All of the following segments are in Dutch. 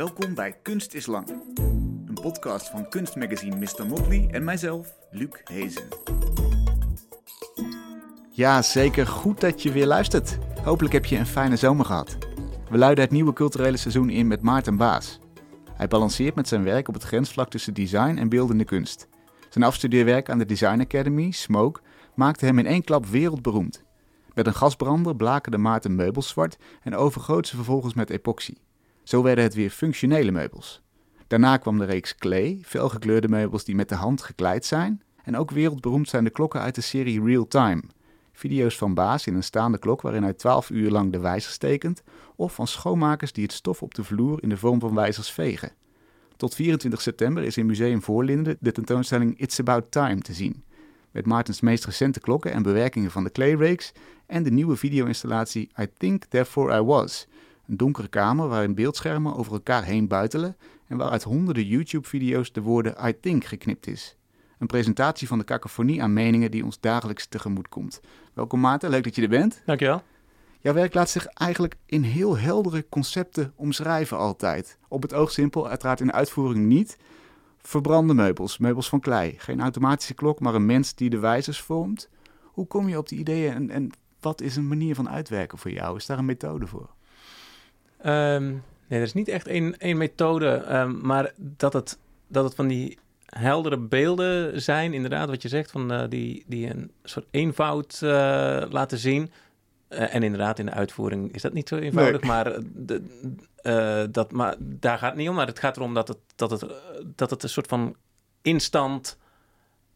Welkom bij Kunst is Lang. Een podcast van kunstmagazine Mr. Motley en mijzelf, Luc Hezen. Ja, zeker goed dat je weer luistert. Hopelijk heb je een fijne zomer gehad. We luiden het nieuwe culturele seizoen in met Maarten Baas. Hij balanceert met zijn werk op het grensvlak tussen design en beeldende kunst. Zijn afstudeerwerk aan de Design Academy, Smoke, maakte hem in één klap wereldberoemd. Met een gasbrander blakerde Maarten meubels zwart en overgoot ze vervolgens met epoxy. Zo werden het weer functionele meubels. Daarna kwam de reeks Clay, felgekleurde meubels die met de hand gekleid zijn. En ook wereldberoemd zijn de klokken uit de serie Real Time. Video's van Baas in een staande klok waarin hij 12 uur lang de wijzers tekent. Of van schoonmakers die het stof op de vloer in de vorm van wijzers vegen. Tot 24 september is in Museum Voorlinden de tentoonstelling It's About Time te zien. Met Maartens meest recente klokken en bewerkingen van de Clay Rakes en de nieuwe video-installatie I Think Therefore I Was. Een donkere kamer waarin beeldschermen over elkaar heen buitelen en waaruit honderden YouTube-video's de woorden I Think geknipt is. Een presentatie van de cacophonie aan meningen die ons dagelijks tegemoet komt. Welkom Maarten, leuk dat je er bent. Dankjewel. Jouw werk laat zich eigenlijk in heel heldere concepten omschrijven altijd. Op het oog simpel, uiteraard in de uitvoering niet. Verbrande meubels, meubels van klei. Geen automatische klok, maar een mens die de wijzers vormt. Hoe kom je op die ideeën en, en wat is een manier van uitwerken voor jou? Is daar een methode voor? Um, nee, er is niet echt één, één methode, um, maar dat het, dat het van die heldere beelden zijn, inderdaad, wat je zegt, van, uh, die, die een soort eenvoud uh, laten zien. Uh, en inderdaad, in de uitvoering is dat niet zo eenvoudig, nee. maar, de, dat, maar daar gaat het niet om. Maar het gaat erom dat het, dat het, dat het een soort van instant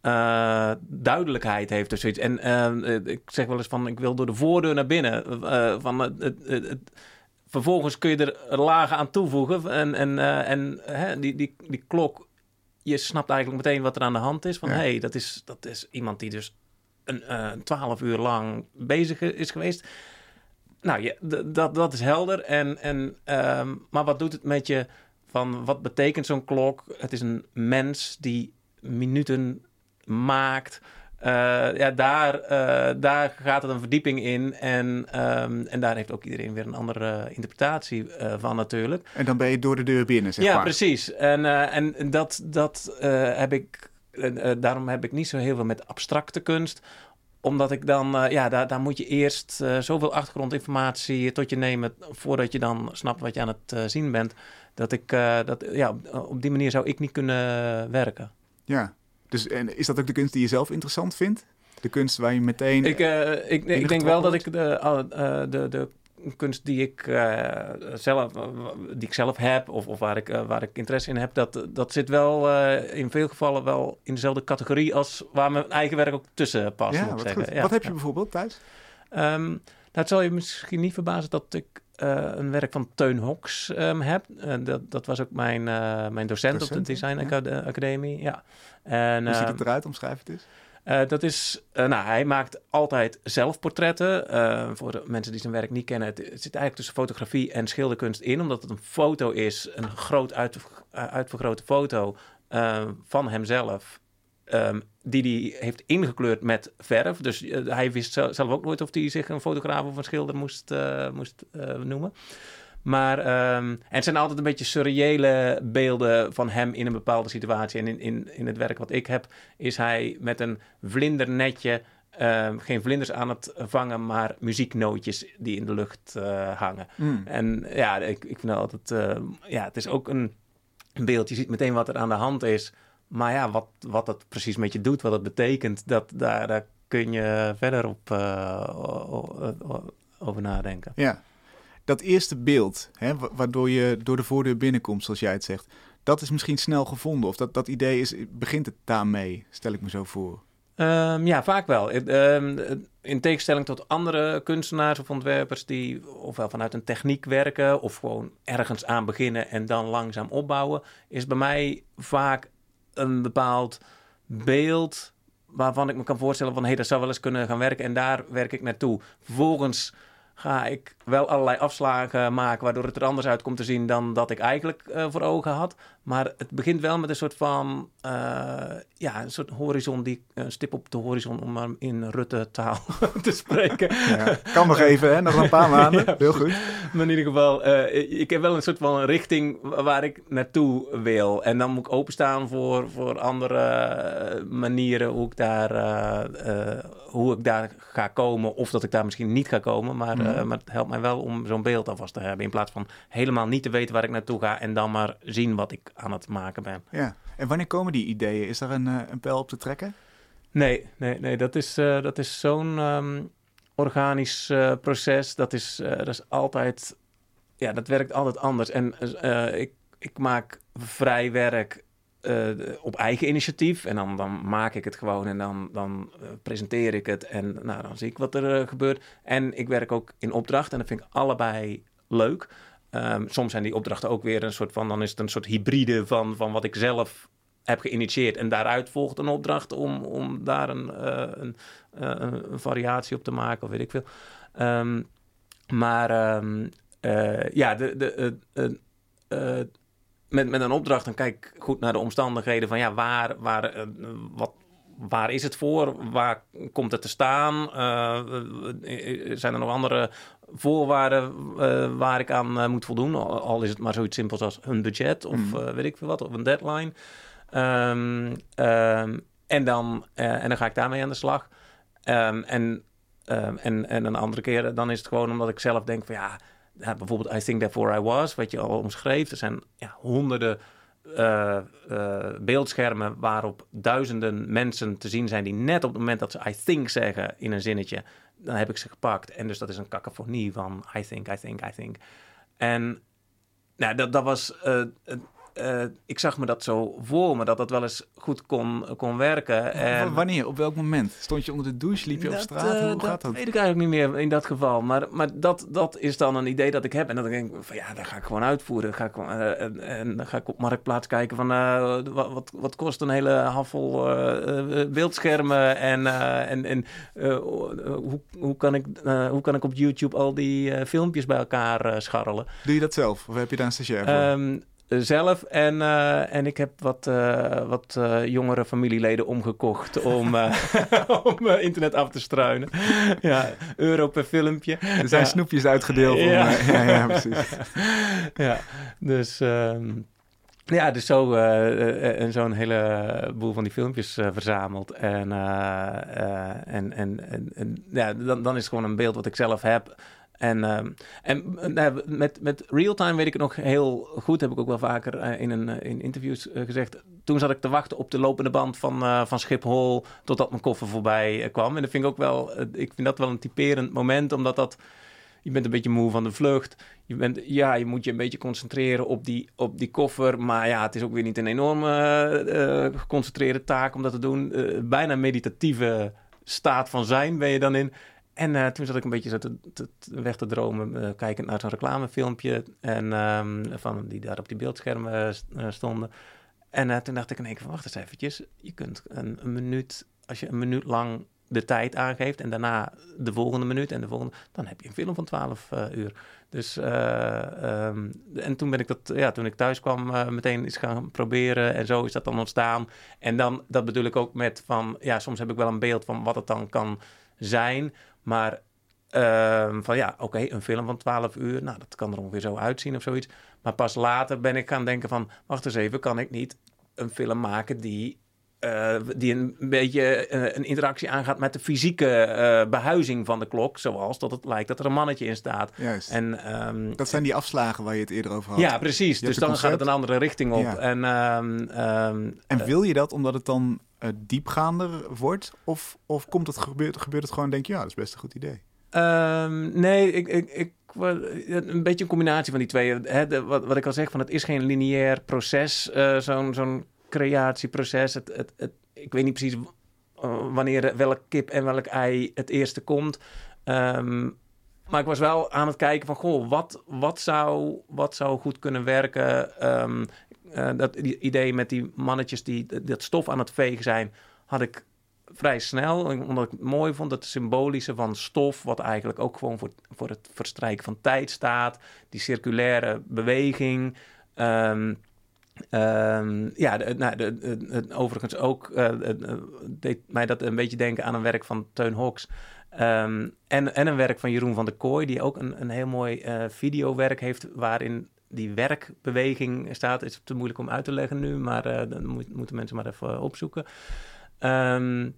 uh, duidelijkheid heeft of zoiets. En uh, ik zeg wel eens van, ik wil door de voordeur naar binnen. Uh, van, vervolgens kun je er lagen aan toevoegen. En, en, en hè, die, die, die klok, je snapt eigenlijk meteen wat er aan de hand is. Van, ja. hey, dat, is, dat is iemand die dus een twaalf uur lang bezig is geweest. Nou, ja, dat, dat is helder. En, en, um, maar wat doet het met je? Van, wat betekent zo'n klok? Het is een mens die minuten maakt. Uh, ja, daar, uh, daar gaat het een verdieping in. En, um, en daar heeft ook iedereen weer een andere interpretatie uh, van natuurlijk. En dan ben je door de deur binnen, zeg ja, maar. precies. En, en dat, dat heb ik... daarom heb ik niet zo heel veel met abstracte kunst omdat ik dan, uh, ja, daar, daar moet je eerst uh, zoveel achtergrondinformatie tot je nemen voordat je dan snapt wat je aan het uh, zien bent. Dat ik, dat, ja, op die manier zou ik niet kunnen werken. Ja, dus en is dat ook de kunst die je zelf interessant vindt? De kunst waar je meteen. Ik, uh, ik, ik denk wel dat ik de, uh, de, de kunst die ik, uh, zelf, die ik zelf heb, of, of waar, ik, waar ik interesse in heb, dat, dat zit wel in veel gevallen wel in dezelfde categorie als waar mijn eigen werk ook tussen past. Ja, wat, zeggen. Ja, wat heb je ja. bijvoorbeeld thuis? Um, nou, het zal je misschien niet verbazen dat ik uh, een werk van Teun Hoks um, heb. Uh, dat, dat was ook mijn, uh, mijn docent, docent, op de Design ja. Academie. Ja. En, Hoe ziet het eruit? Omschrijf het eens. dat is, nou, hij maakt altijd zelfportretten. voor de mensen die zijn werk niet kennen, het, het, zit eigenlijk tussen fotografie en schilderkunst in, omdat het een foto is, een groot uit, uitvergrote foto van hemzelf. Um, die hij heeft ingekleurd met verf. Dus uh, hij wist zelf ook nooit of hij zich een fotograaf of een schilder moest, uh, moest uh, noemen. Maar um, en het zijn altijd een beetje surreële beelden van hem in een bepaalde situatie. En in, in, in het werk wat ik heb, is hij met een vlindernetje. Um, geen vlinders aan het vangen, maar muzieknootjes die in de lucht hangen. Mm. En ja, ik, ik vind altijd. ja, het is ook een beeld. Je ziet meteen wat er aan de hand is. Maar ja, wat, wat het precies met je doet, wat het betekent, dat, daar, daar kun je verder op uh, over nadenken. Ja, dat eerste beeld, hè, waardoor je door de voordeur binnenkomt, zoals jij het zegt, dat is misschien snel gevonden. Of dat, dat idee is, begint het daarmee, stel ik me zo voor. Um, ja, vaak wel. Um, in tegenstelling tot andere kunstenaars of ontwerpers die ofwel vanuit een techniek werken of gewoon ergens aan beginnen en dan langzaam opbouwen, is bij mij vaak een bepaald beeld waarvan ik me kan voorstellen van hé, hey, dat zou wel eens kunnen gaan werken en daar werk ik naartoe. Vervolgens ga ik wel allerlei afslagen maken, waardoor het er anders uit komt te zien dan dat ik eigenlijk uh, voor ogen had. Maar het begint wel met een soort van, uh, ja, een soort horizon, die uh, stip op de horizon, om maar in Rutte-taal te spreken. Ja, kan nog even, hè? nog een paar maanden. ja, Heel goed. Maar in ieder geval, ik heb wel een soort van richting waar ik naartoe wil. En dan moet ik openstaan voor, voor andere manieren hoe ik daar hoe ik daar ga komen of dat ik daar misschien niet ga komen. Maar, mm. maar het helpt mij wel om zo'n beeld alvast te hebben. In plaats van helemaal niet te weten waar ik naartoe ga en dan maar zien wat ik aan het maken ben. Ja, en wanneer komen die ideeën? Is daar een, uh, een pijl op te trekken? Nee, nee, nee. Dat is, uh, dat is zo'n um, organisch uh, proces. Dat is, dat is altijd... Ja, dat werkt altijd anders. En ik, ik maak vrij werk uh, op eigen initiatief. En dan, dan maak ik het gewoon en dan, dan uh, presenteer ik het. En nou, dan zie ik wat er uh, gebeurt. En ik werk ook in opdracht en dat vind ik allebei leuk. Um, soms zijn die opdrachten ook weer een soort van... dan is het een soort hybride van, van wat ik zelf heb geïnitieerd. En daaruit volgt een opdracht om, om daar een, een, een, variatie op te maken of weet ik veel. Um, maar um, ja, de... de met, met een opdracht, dan kijk ik goed naar de omstandigheden van ja, waar, waar, uh, wat, waar is het voor? Waar komt het te staan? Uh, zijn er nog andere voorwaarden uh, waar ik aan moet voldoen? Al is het maar zoiets simpels als een budget of mm. weet ik veel wat, of een deadline. Um, um, en, dan, en dan ga ik daarmee aan de slag. Um, en, en, en een andere keer, dan is het gewoon omdat ik zelf denk van ja ja, bijvoorbeeld I Think Therefore I Was, wat je al omschreef. Er zijn ja, honderden uh, uh, beeldschermen waarop duizenden mensen te zien zijn die net op het moment dat ze I think zeggen in een zinnetje, dan heb ik ze gepakt. En dus dat is een cacophonie van I think, I think, I think. En nou, dat, dat was uh, uh, ik zag me dat zo voor me, dat dat wel eens goed kon, kon werken. En... Wanneer? Op welk moment? Stond je onder de douche? Liep je op straat? Hoe dat gaat dat? weet ik eigenlijk niet meer in dat geval. Maar, maar dat, dat is dan een idee dat ik heb. En dan denk ik van ja, dat ga ik gewoon uitvoeren. Ga ik, uh, en, en, dan ga ik op Marktplaats kijken van wat, wat, wat, kost een hele handvol beeldschermen. En, en, en hoe, hoe, kan ik, hoe kan ik op YouTube al die filmpjes bij elkaar scharrelen? Doe je dat zelf? Of heb je daar een stagiair voor? Um, zelf. En, uh, en ik heb wat, uh, wat uh, jongere familieleden omgekocht om, om internet af te struinen. ja, euro per filmpje. Er zijn snoepjes uitgedeeld. Om, ja. ja. ja, precies. ja, dus... Um, ja, dus zo en zo'n heleboel van die filmpjes verzameld. En, en, en, en, en, ja, dan, dan is het gewoon een beeld wat ik zelf heb. En, uh, en uh, met, met real-time weet ik het nog heel goed. Heb ik ook wel vaker uh, in, een, in interviews gezegd. Toen zat ik te wachten op de lopende band van, van Schiphol. Totdat mijn koffer voorbij kwam. En dat vind ik ook wel. ik vind dat wel een typerend moment. Omdat dat. Je bent een beetje moe van de vlucht. Je, bent, ja, je moet je een beetje concentreren op die, op die koffer. Maar ja, het is ook weer niet een enorme geconcentreerde taak om dat te doen. bijna meditatieve staat van zijn ben je dan in. En uh, toen zat ik een beetje zo te, weg te dromen, uh, kijkend naar zo'n reclamefilmpje en, um, van, die daar op die beeldschermen uh, stonden. En toen dacht ik in één keer van, wacht eens eventjes, je kunt een, een, minuut, als je een minuut lang de tijd aangeeft en daarna de volgende minuut en de volgende, dan heb je een film van 12 uur. Dus, um, en toen ben ik dat, ja, toen ik thuis kwam, meteen eens gaan proberen en zo is dat dan ontstaan. En dan, dat bedoel ik ook met van, ja, soms heb ik wel een beeld van wat het dan kan zijn, maar uh, van ja, oké, een film van 12 uur, nou, dat kan er ongeveer zo uitzien of zoiets. Maar pas later ben ik gaan denken van, wacht eens even, kan ik niet een film maken die, uh, die een, beetje uh, een interactie aangaat met de fysieke uh, behuizing van de klok, zoals dat het lijkt dat er een mannetje in staat. Juist. En, um, dat zijn die afslagen waar je het eerder over had. Ja, precies. dus dan gaat het een andere richting op. Ja. En, um, en wil je dat omdat het dan diepgaander wordt? Of, of komt het, gebeurt, gebeurt het gewoon, denk je, ja, dat is best een goed idee? Nee, ik, ik, ik, een beetje een combinatie van die twee. De, wat, wat ik al zeg, van het is geen lineair proces, uh, zo'n zo'n creatieproces. Het, het, ik weet niet precies uh, wanneer welk kip en welk ei het eerste komt. Um, maar ik was wel aan het kijken van, goh, wat, wat, zou, wat zou goed kunnen werken? Um, uh, dat idee met die mannetjes die dat stof aan het vegen zijn, had ik vrij snel, omdat ik het mooi vond dat symbolische van stof, wat eigenlijk ook gewoon voor, voor het verstrijken van tijd staat, die circulaire beweging. Um, Um, ja, nou, de, overigens ook uh, deed mij dat een beetje denken aan een werk van Teun Hoks. Um, en, en een werk van Jeroen van der Kooi, die ook een, een heel mooi uh, videowerk heeft waarin die werkbeweging staat. Is te moeilijk om uit te leggen nu, maar uh, dan moet, moeten mensen maar even opzoeken. Um,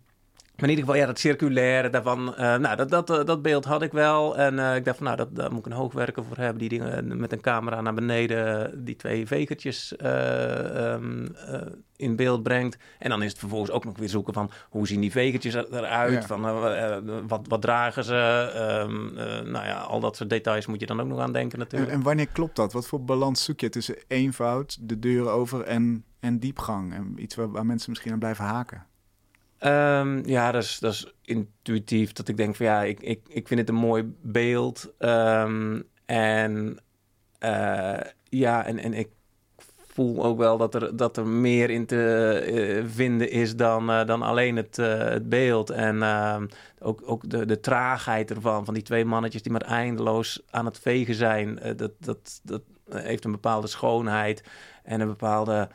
maar in ieder geval, ja, dat circulaire daarvan, uh, nou, dat, dat, uh, dat beeld had ik wel. En uh, ik dacht van, nou, dat, daar moet ik een hoogwerker voor hebben. Die dingen met een camera naar beneden, die twee vegertjes um, in beeld brengt. En dan is het vervolgens ook nog weer zoeken van, hoe zien die vegertjes eruit? Ja. Van, wat, wat dragen ze? Um, nou ja, al dat soort details moet je dan ook nog aan denken natuurlijk. En, en wanneer klopt dat? Wat voor balans zoek je tussen eenvoud, de deur over en, en diepgang? En iets waar, waar mensen misschien aan blijven haken? Um, ja, dat is, dat is intuïtief. Dat ik denk van ja, ik, ik, ik vind het een mooi beeld. Um, en uh, ja, en, en ik voel ook wel dat er, dat er meer in te uh, vinden is dan, uh, dan alleen het, het beeld. En ook, ook de, de traagheid ervan, van die twee mannetjes die maar eindeloos aan het vegen zijn. dat, dat, dat heeft een bepaalde schoonheid en een bepaalde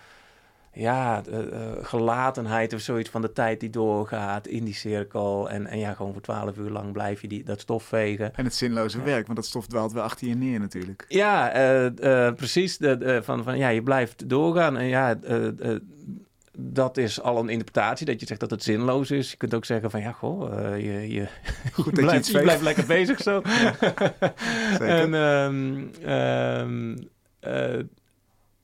ja, uh, gelatenheid of zoiets van de tijd die doorgaat in die cirkel. En, en ja, gewoon voor twaalf uur lang blijf je die, dat stof vegen. En het zinloze werk, want dat stof dwaalt wel achter je neer natuurlijk. Ja, uh, precies. De, van, van, ja, je blijft doorgaan. En ja, dat is al een interpretatie, dat je zegt dat het zinloos is. Je kunt ook zeggen van, ja, goh, je, je, Goed je, blijft, je, je blijft lekker bezig zo. En... Um, um,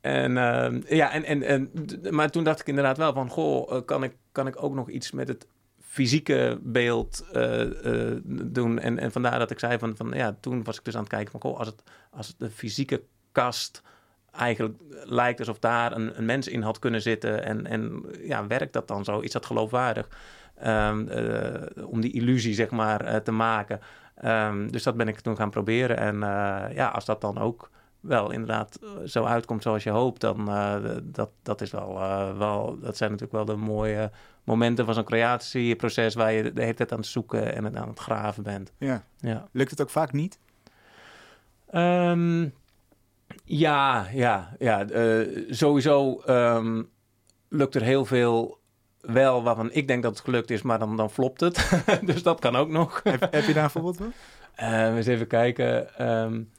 en, uh, ja, en, en, en, maar toen dacht ik inderdaad wel van, goh, uh, kan, ik, kan ik ook nog iets met het fysieke beeld uh, doen? En, en vandaar dat ik zei van, van, ja, toen was ik dus aan het kijken van, goh, als het, als de fysieke kast eigenlijk lijkt alsof daar een, een mens in had kunnen zitten en, en ja, werkt dat dan zo? Is dat geloofwaardig? Um, om die illusie, zeg maar, te maken. Um, dus dat ben ik toen gaan proberen. En ja, als dat dan ook wel inderdaad eh, zo uitkomt zoals je hoopt, dan uh, dat, dat is wel, uh, wel, dat zijn natuurlijk wel de mooie momenten van zo'n creatieproces waar je de hele tijd aan het zoeken en aan het graven bent. Ja. ja. Lukt het ook vaak niet? Um, ja, ja, ja. Uh, sowieso um, lukt er heel veel wel waarvan ik denk dat het gelukt is, maar dan, dan flopt het. dus dat kan ook nog. heb, heb je daar een voorbeeld van? eens even kijken. Um,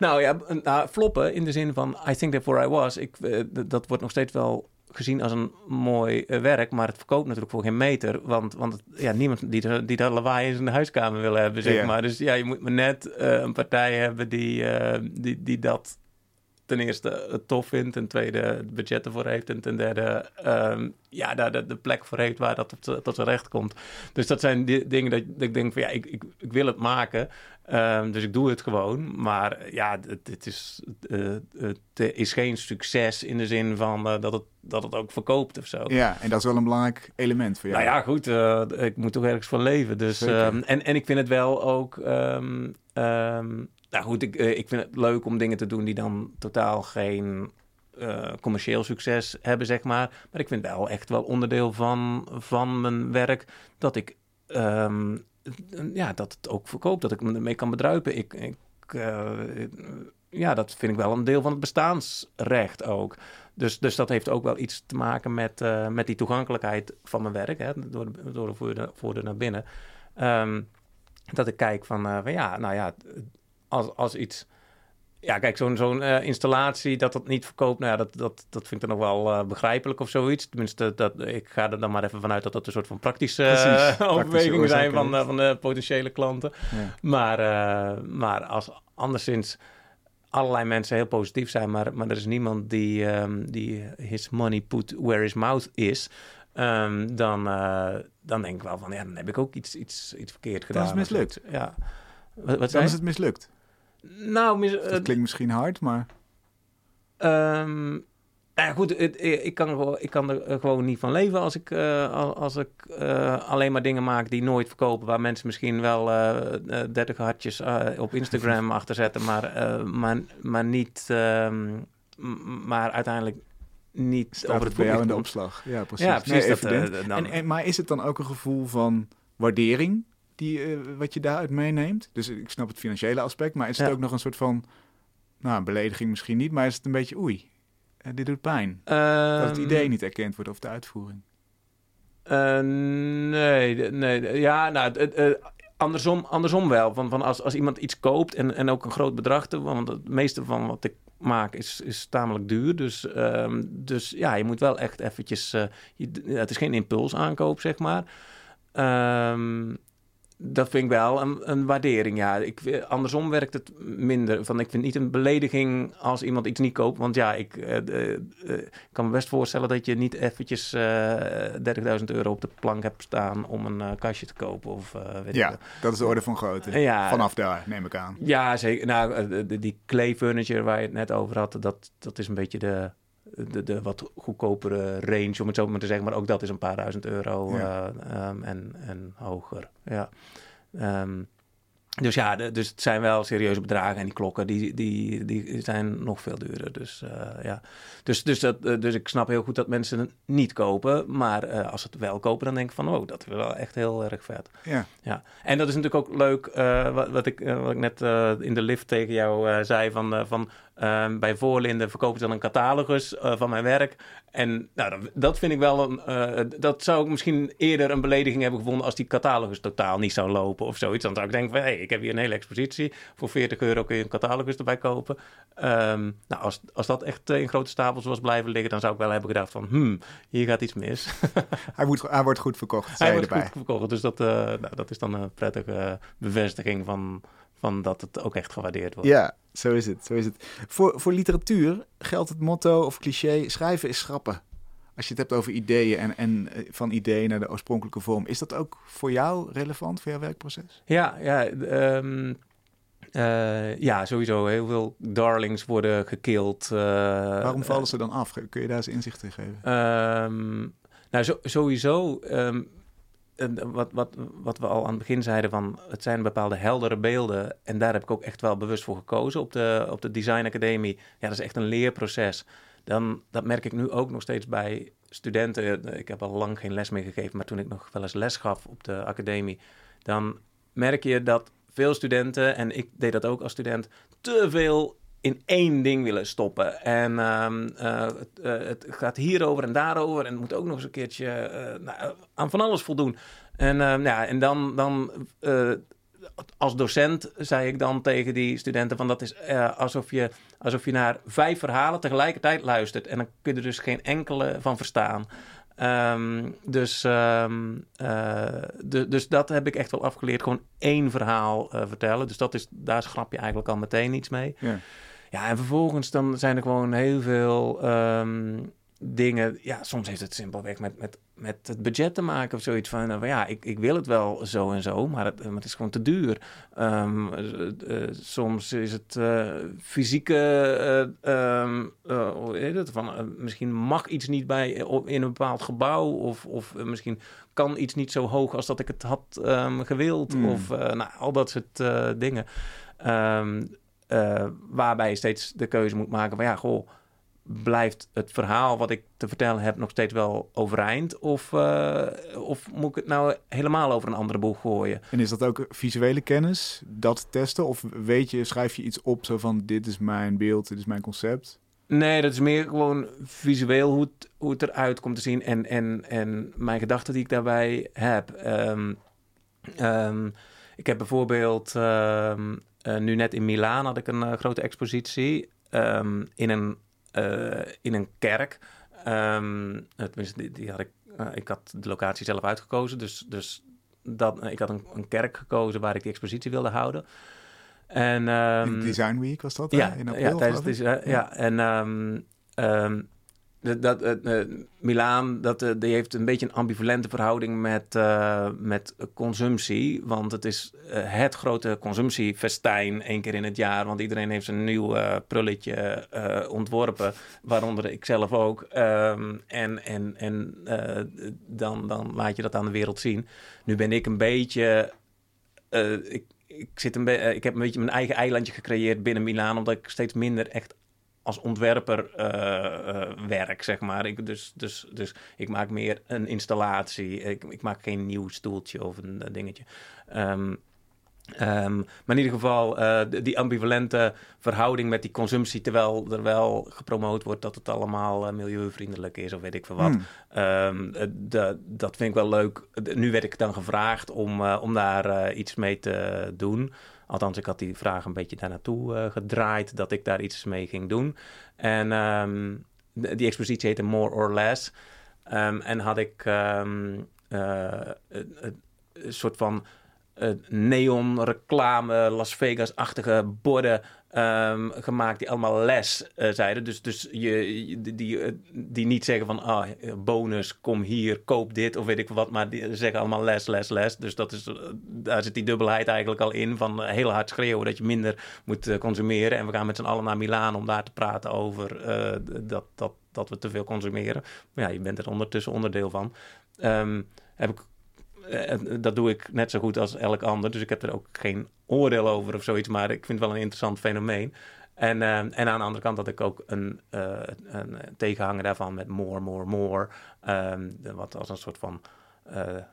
nou ja, nou, floppen in de zin van I think therefore I was. Ik, uh, dat wordt nog steeds wel gezien als een mooi uh, werk, maar het verkoopt natuurlijk voor geen meter. Want, want ja, niemand die, die dat lawaai in zijn huiskamer wil hebben, zeg maar. Dus ja, je moet maar net uh, een partij hebben die, die, die dat ten eerste het tof vindt, ten tweede het budget ervoor heeft en ten derde um, ja, daar de, de, plek voor heeft waar dat tot, tot zijn recht komt. Dus dat zijn die dingen dat, dat ik denk van ja, ik, ik, ik wil het maken, um, dus ik doe het gewoon. Maar ja, het, het is, uh, het is geen succes in de zin van uh, dat, het, dat het ook verkoopt of zo. Ja, en dat is wel een belangrijk element voor jou. Nou ja, goed, uh, ik moet toch ergens van leven. Dus, um, en, en ik vind het wel ook... Um, nou goed, ik, ik vind het leuk om dingen te doen die dan totaal geen uh, commercieel succes hebben, zeg maar. Maar ik vind wel echt wel onderdeel van, van mijn werk dat ik um, ja, dat het ook verkoopt, dat ik me ermee kan bedruipen. Ik, ik uh, ja, dat vind ik wel een deel van het bestaansrecht ook. Dus, dus dat heeft ook wel iets te maken met, met die toegankelijkheid van mijn werk, hè, door, de, door de voordeur, naar binnen. Um, dat ik kijk van, van ja, nou ja, als, als iets ja, kijk, zo'n zo'n uh, installatie dat dat niet verkoopt, nou ja, dat, dat, dat vind ik dan nog wel uh, begrijpelijk of zoiets. Tenminste, dat, ik ga er dan maar even vanuit dat dat een soort van praktische uh, overwegingen zijn van, van de potentiële klanten. Ja. Maar, maar als anderszins allerlei mensen heel positief zijn, maar, maar er is niemand die, um, die his money put where his mouth is. Um, dan, dan denk ik wel van, ja, dan heb ik ook iets, iets, iets verkeerd gedaan. Dat is mislukt. Ja. Wat, wat dan is het mislukt. Nou, mis, dat klinkt misschien hard, maar. Um, ja, goed, het, ik, kan er, ik kan er gewoon niet van leven als ik, uh, als ik uh, alleen maar dingen maak die nooit verkopen, waar mensen misschien wel uh, 30 hartjes op Instagram achter zetten, maar, maar, maar niet, um, maar uiteindelijk niet Staat over het bij jou in de opslag? Ja, precies. Ja, precies. Nee, dat, eh, evident. dan, en, en, maar is het dan ook een gevoel van waardering die, eh, wat je daaruit meeneemt? Dus ik snap het financiële aspect, maar is het Ja. ook nog een soort van, nou, belediging misschien niet, maar is het een beetje oei, eh, dit doet pijn. dat het Ehm, idee niet erkend wordt of de uitvoering. Eh, nee, nee. Ja, nou, andersom, andersom wel. Van, van als, als iemand iets koopt en, en ook een groot bedrag, te, want het meeste van wat ik maak is, is tamelijk duur. Dus, ehm, dus ja, je moet wel echt eventjes... je, het is geen impulsaankoop, zeg maar. Ehm, dat vind ik wel een, een waardering, ja. Ik, andersom werkt het minder. Van, ik vind niet een belediging als iemand iets niet koopt. Want ja, ik eh, eh, eh, kan me best voorstellen dat je niet eventjes eh 30.000 euro op de plank hebt staan om een eh, kastje te kopen. Of, eh, weet Ja, dat is de orde van grootte. Ja. Vanaf daar, neem ik aan. Ja, zeker. Nou, eh, die clay furniture waar je het net over had, dat, dat is een beetje de, de, de wat goedkopere range, om het zo maar te zeggen. Maar ook dat is een paar duizend euro Ja. eh, ehm, en, en hoger. Ja. Ehm, dus ja, de- dus het zijn wel serieuze bedragen. En die klokken, die, die, die zijn nog veel duurder. Dus eh, ja. Dus, dus, dat, eh, dus ik snap heel goed dat mensen het niet kopen. Maar als ze het wel kopen, dan denk ik van... Oh, dat is wel echt heel erg vet. Ja, Ja, en dat is natuurlijk ook leuk, wat, wat, ik, wat ik net in de lift tegen jou zei, van, van ehm, bij Voorlinden verkopen ze dan een catalogus eh, van mijn werk. En nou, dat, vind ik wel een, eh, dat zou ik misschien eerder een belediging hebben gevonden als die catalogus totaal niet zou lopen of zoiets. Dan zou ik denken van, hé, hey, ik heb hier een hele expositie, voor 40 euro kun je een catalogus erbij kopen. Ehm, nou, als, als dat echt eh, in grote stapels was blijven liggen, dan zou ik wel hebben gedacht van, hmm, hier gaat iets mis. hij, moet, hij wordt goed verkocht, Hij wordt erbij. goed verkocht. Dus dat, nou, dat is dan een prettige bevestiging van, van dat het ook echt gewaardeerd wordt. Ja, zo is het. Zo is het. Voor, voor literatuur geldt het motto of cliché: schrijven is schrappen. Als je het hebt over ideeën en, en eh, van idee naar de oorspronkelijke vorm, is dat ook voor jou relevant, voor jouw werkproces? Ja, ja, ehm, eh, ja, sowieso. Heel veel darlings worden gekild. eh, Waarom vallen ze dan af? Kun je daar eens inzicht in geven? Ehm, nou, zo- sowieso. ehm, wat, wat, wat we al aan het begin zeiden, van het zijn bepaalde heldere beelden. En daar heb ik ook echt wel bewust voor gekozen op de, op de Design Academie. Ja, dat is echt een leerproces. Dan, dat merk ik nu ook nog steeds bij studenten. Ik heb al lang geen les meer gegeven, maar toen ik nog wel eens les gaf op de academie, dan merk je dat veel studenten, en ik deed dat ook als student, te veel in één ding willen stoppen. En ehm, eh, het, eh, het gaat hierover en daarover. En moet ook nog eens een keertje eh, nou, aan van alles voldoen. En, ehm, ja, en dan, dan als docent zei ik dan tegen die studenten: van dat is alsof, je, alsof je naar vijf verhalen tegelijkertijd luistert. En dan kun je er dus geen enkele van verstaan. Ehm, dus, de- dus dat heb ik echt wel afgeleerd. Gewoon één verhaal vertellen. Dus dat is, daar schrap je eigenlijk al meteen iets mee. Ja. Ja, en vervolgens dan zijn er gewoon heel veel ehm, dingen. Ja, soms heeft het simpelweg met, met, met het budget te maken of zoiets van. nou, ja, ik, ik wil het wel zo en zo, maar het, maar het is gewoon te duur. Ehm, eh, eh, soms is het eh, fysieke. hoe heet het? Van, misschien mag iets niet bij in een bepaald gebouw. Of, of misschien kan iets niet zo hoog als dat ik het had gewild. Hmm. Of nou, al dat soort dingen. Eh, waarbij je steeds de keuze moet maken van ja, goh, blijft het verhaal wat ik te vertellen heb nog steeds wel overeind? Of, eh, of moet ik het nou helemaal over een andere boeg gooien? En is dat ook visuele kennis, dat testen? Of weet je, schrijf je iets op zo van dit is mijn beeld, dit is mijn concept? Nee, dat is meer gewoon visueel hoe het, hoe het eruit komt te zien en, en, en mijn gedachten die ik daarbij heb. Ehm, ehm, ik heb bijvoorbeeld ehm, eh, nu net in Milaan had ik een eh, grote expositie ehm, in, een, eh, in een kerk. Ehm, tenminste, die, die had ik, eh, ik had de locatie zelf uitgekozen, dus, dus dat, ik had een, een kerk gekozen waar ik die expositie wilde houden. En, ehm, in Design Week was dat? ja, eh, in april, ja, tijdens het, ja. ja, en dat, dat, eh, eh, Milaan, dat, eh, die heeft een beetje een ambivalente verhouding met, met consumptie. Want het is het grote consumptiefestijn één keer in het jaar. Want iedereen heeft een nieuw prulletje ontworpen, waaronder ik zelf ook. Ehm, en en, en dan, dan laat je dat aan de wereld zien. Nu ben ik een beetje... ik, ik, zit een ik heb een beetje mijn eigen eilandje gecreëerd binnen Milaan, omdat ik steeds minder echt als ontwerper werk, zeg maar. Ik, dus, dus, dus ik maak meer een installatie. Ik, ik maak geen nieuw stoeltje of een dingetje. Um, Um, maar in ieder geval uh, die ambivalente verhouding met die consumptie, terwijl er wel gepromoot wordt dat het allemaal uh, milieuvriendelijk is of weet ik veel wat. Hmm. Um, de, dat vind ik wel leuk. Nu werd ik dan gevraagd om, uh, om daar iets mee te doen. Althans, ik had die vraag een beetje daar naartoe gedraaid, dat ik daar iets mee ging doen. En um, die expositie heette More or Less. en had ik een soort van neon reclame, Las Vegas-achtige borden um, gemaakt die allemaal les uh, zeiden. Dus, dus je, die, die, eh, die niet zeggen van ah, bonus, kom hier, koop dit of weet ik wat. Maar die zeggen allemaal les, les, les. Dus dat is, daar zit die dubbelheid eigenlijk al in van heel hard schreeuwen dat je minder moet consumeren. En we gaan met z'n allen naar Milaan om daar te praten over dat, dat, dat we te veel consumeren. Maar ja, je bent er ondertussen onderdeel van. Um, heb ik eh, dat doe ik net zo goed als elk ander. Dus ik heb er ook geen oordeel over of zoiets. Maar ik vind het wel een interessant fenomeen. En, uh, en aan de andere kant had ik ook een, uh, een tegenhanger daarvan met more, more, more. Um, wat als een soort van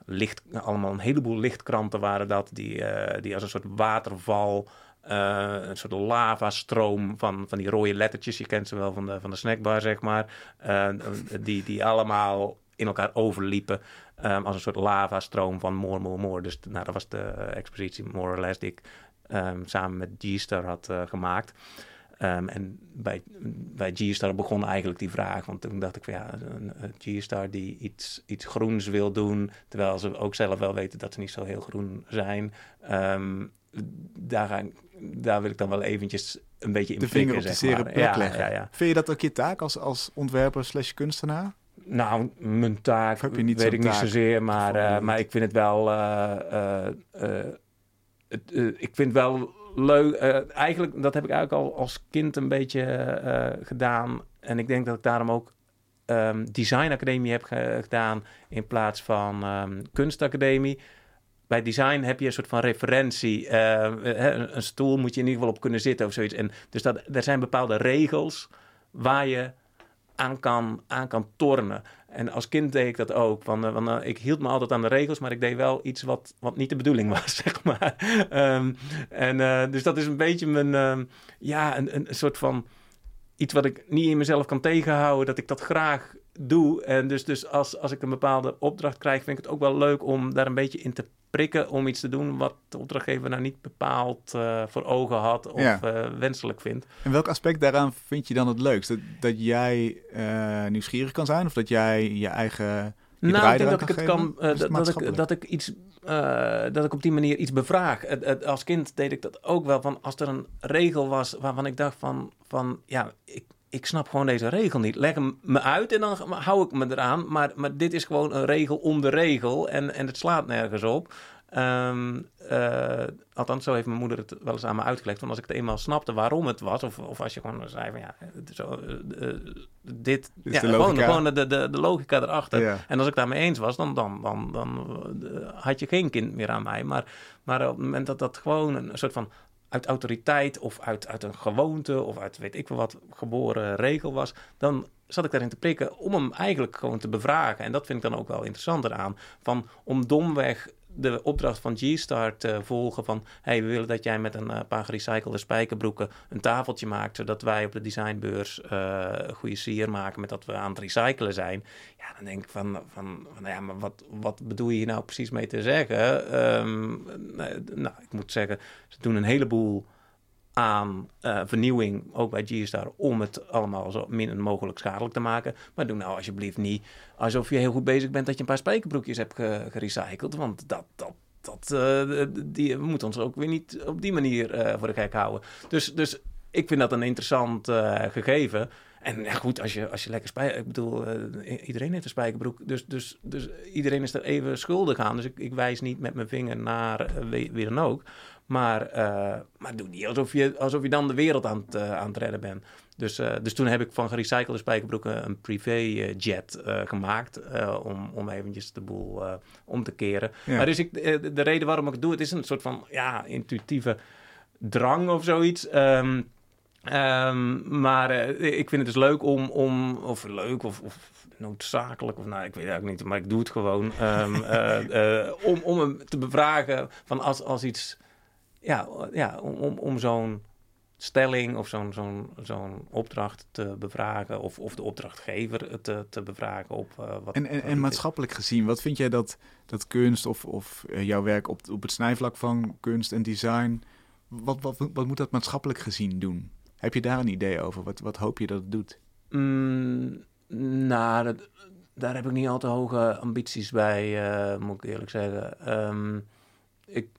licht, allemaal een heleboel lichtkranten waren dat, die, die als een soort waterval, een soort lavastroom van, van die rode lettertjes, je kent ze wel van de, van de snackbar, zeg maar, die, die allemaal in elkaar overliepen. Um, als een soort lavastroom van more, more, more. Dus nou, dat was de expositie more or less die ik um, samen met G-Star had uh, gemaakt. Um, en bij, bij G-Star begon eigenlijk die vraag. Want toen dacht ik van ja, G-Star die iets, iets groens wil doen. Terwijl ze ook zelf wel weten dat ze niet zo heel groen zijn. daar, daar wil ik dan wel eventjes een beetje in de vinger op de zere plek ja, leggen. Ja, ja. Vind je dat ook je taak als, als ontwerper slash kunstenaar? Nou, mijn taak heb je niet weet ik niet zozeer, maar, uh, maar ik vind het wel. Uh, uh, het, ik vind wel leuk. eigenlijk, dat heb ik eigenlijk al als kind een beetje gedaan. En ik denk dat ik daarom ook um, designacademie heb gedaan in plaats van um, kunstacademie. Bij design heb je een soort van referentie. een stoel moet je in ieder geval op kunnen zitten of zoiets. En dus dat, er zijn bepaalde regels waar je aan kan, aan kan tornen. En als kind deed ik dat ook. Uh, van uh, ik hield me altijd aan de regels, maar ik deed wel iets wat, wat niet de bedoeling was, zeg maar. um, en uh, dus dat is een beetje mijn, uh, ja, een, een soort van iets wat ik niet in mezelf kan tegenhouden, dat ik dat graag doe. En dus, dus als, als ik een bepaalde opdracht krijg, vind ik het ook wel leuk om daar een beetje in te prikken om iets te doen wat de opdrachtgever nou niet bepaald uh, voor ogen had of ja. uh, wenselijk vindt. En welk aspect daaraan vind je dan het leukst? Dat, dat jij uh, nieuwsgierig kan zijn of dat jij je eigen. Je nou, ik denk dat ik het kan, dat, dat, ik, dat ik iets, dat ik op die manier iets bevraag. Als kind deed ik dat ook wel van als er een regel was waarvan ik dacht van, van ja, ik, ik snap gewoon deze regel niet. Leg hem me uit en dan hou ik me eraan. Maar, maar dit is gewoon een regel om de regel en, en het slaat nergens op. Um, uh, althans, zo heeft mijn moeder het wel eens aan me uitgelegd. Want als ik het eenmaal snapte waarom het was, of, of als je gewoon zei van ja, zo, uh, dit, ja, gewoon, gewoon de, de, de logica erachter. Ja. En als ik daarmee eens was, dan, dan, dan, dan had je geen kind meer aan mij. Maar, maar op het moment dat dat gewoon een soort van uit autoriteit of uit, uit een gewoonte of uit weet ik wel wat geboren regel was, dan zat ik daarin te prikken om hem eigenlijk gewoon te bevragen. En dat vind ik dan ook wel interessanter aan. Van om domweg de opdracht van G-Star te volgen van... hey, we willen dat jij met een uh, paar gerecyclede spijkerbroeken een tafeltje maakt... zodat wij op de designbeurs uh, een goede sier maken met dat we aan het recyclen zijn. Ja, dan denk ik van, van, van ja, maar wat, wat bedoel je hier nou precies mee te zeggen? Um, nou, ik moet zeggen, ze doen een heleboel aan uh, vernieuwing, ook bij G-Star, om het allemaal zo min mogelijk schadelijk te maken. Maar doe nou alsjeblieft niet alsof je heel goed bezig bent dat je een paar spijkerbroekjes hebt gerecycled. Want dat, dat, dat, uh, die, we moeten ons ook weer niet op die manier uh, voor de gek houden. Dus, dus ik vind dat een interessant gegeven. En ja, goed, als je, als je lekker spijker... Ik bedoel, iedereen heeft een spijkerbroek. Dus, dus, dus iedereen is er even schuldig aan. Dus ik, ik wijs niet met mijn vinger naar wie dan ook. Maar, uh, maar doe niet alsof je, alsof je dan de wereld aan het, uh, aan het redden bent. Dus, uh, dus toen heb ik van gerecyclede spijkerbroeken een privéjet gemaakt. om, om eventjes de boel om te keren. Ja. Maar dus ik, de reden waarom ik het doe, het is een soort van ja, intuïtieve drang of zoiets. Um, Ehm, maar eh, ik vind het dus leuk om, om of leuk of, of noodzakelijk, of nou, ik weet het eigenlijk niet, maar ik doe het gewoon. Ehm, eh, eh, om, om hem te bevragen van als, als iets, ja, ja om, om, om zo'n stelling of zo'n zo'n zo'n opdracht te bevragen, of, of de opdrachtgever te, te bevragen op wat. En, en, wat en het maatschappelijk gezien, wat vind jij dat, dat kunst of, of eh, jouw werk op, op het snijvlak van kunst en design, wat, wat, wat moet dat maatschappelijk gezien doen? Heb je daar een idee over? Wat, wat hoop je dat het doet? Mm, nou, dat- daar heb ik niet al te hoge ambities bij, eh, moet ik eerlijk zeggen. Ehm, ik,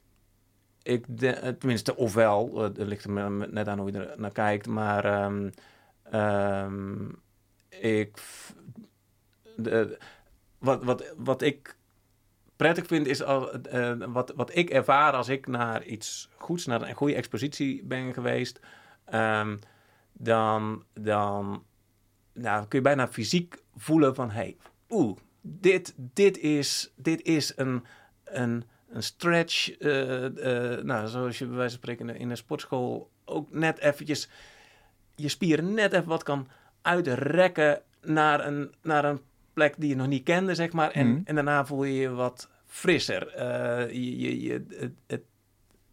ik de, eh, tenminste, ofwel, eh, er ligt er net aan hoe je er naar kijkt, maar ehm, ehm, ik, de, wat, wat, wat ik prettig vind is al, eh, wat, wat ik ervaar als ik naar iets goeds, naar een goede expositie ben geweest, ehm, dan, dan nou, kun je bijna fysiek voelen van, hey, oeh, dit, dit is, dit is een, een, een stretch, eh, eh, nou, zoals je bij wijze van spreken in de sportschool ook net eventjes je spieren net even wat kan uitrekken naar een, naar een plek die je nog niet kende, zeg maar. En, Mhm. en daarna voel je je wat frisser. Eh, je, je, je, het, het,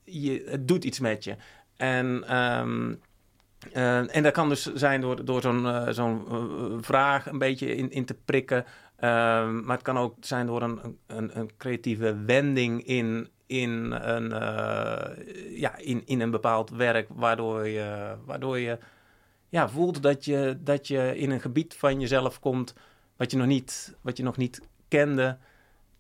je, het doet iets met je. En, ehm, eh, en dat kan dus zijn door, door zo'n zo'n vraag een beetje in, in te prikken. Ehm, maar het kan ook zijn door een, een, een creatieve wending in, in, een, eh, ja, in, in een bepaald werk, waardoor je, waardoor je ja, voelt dat je, dat je in een gebied van jezelf komt wat je nog niet, wat je nog niet kende.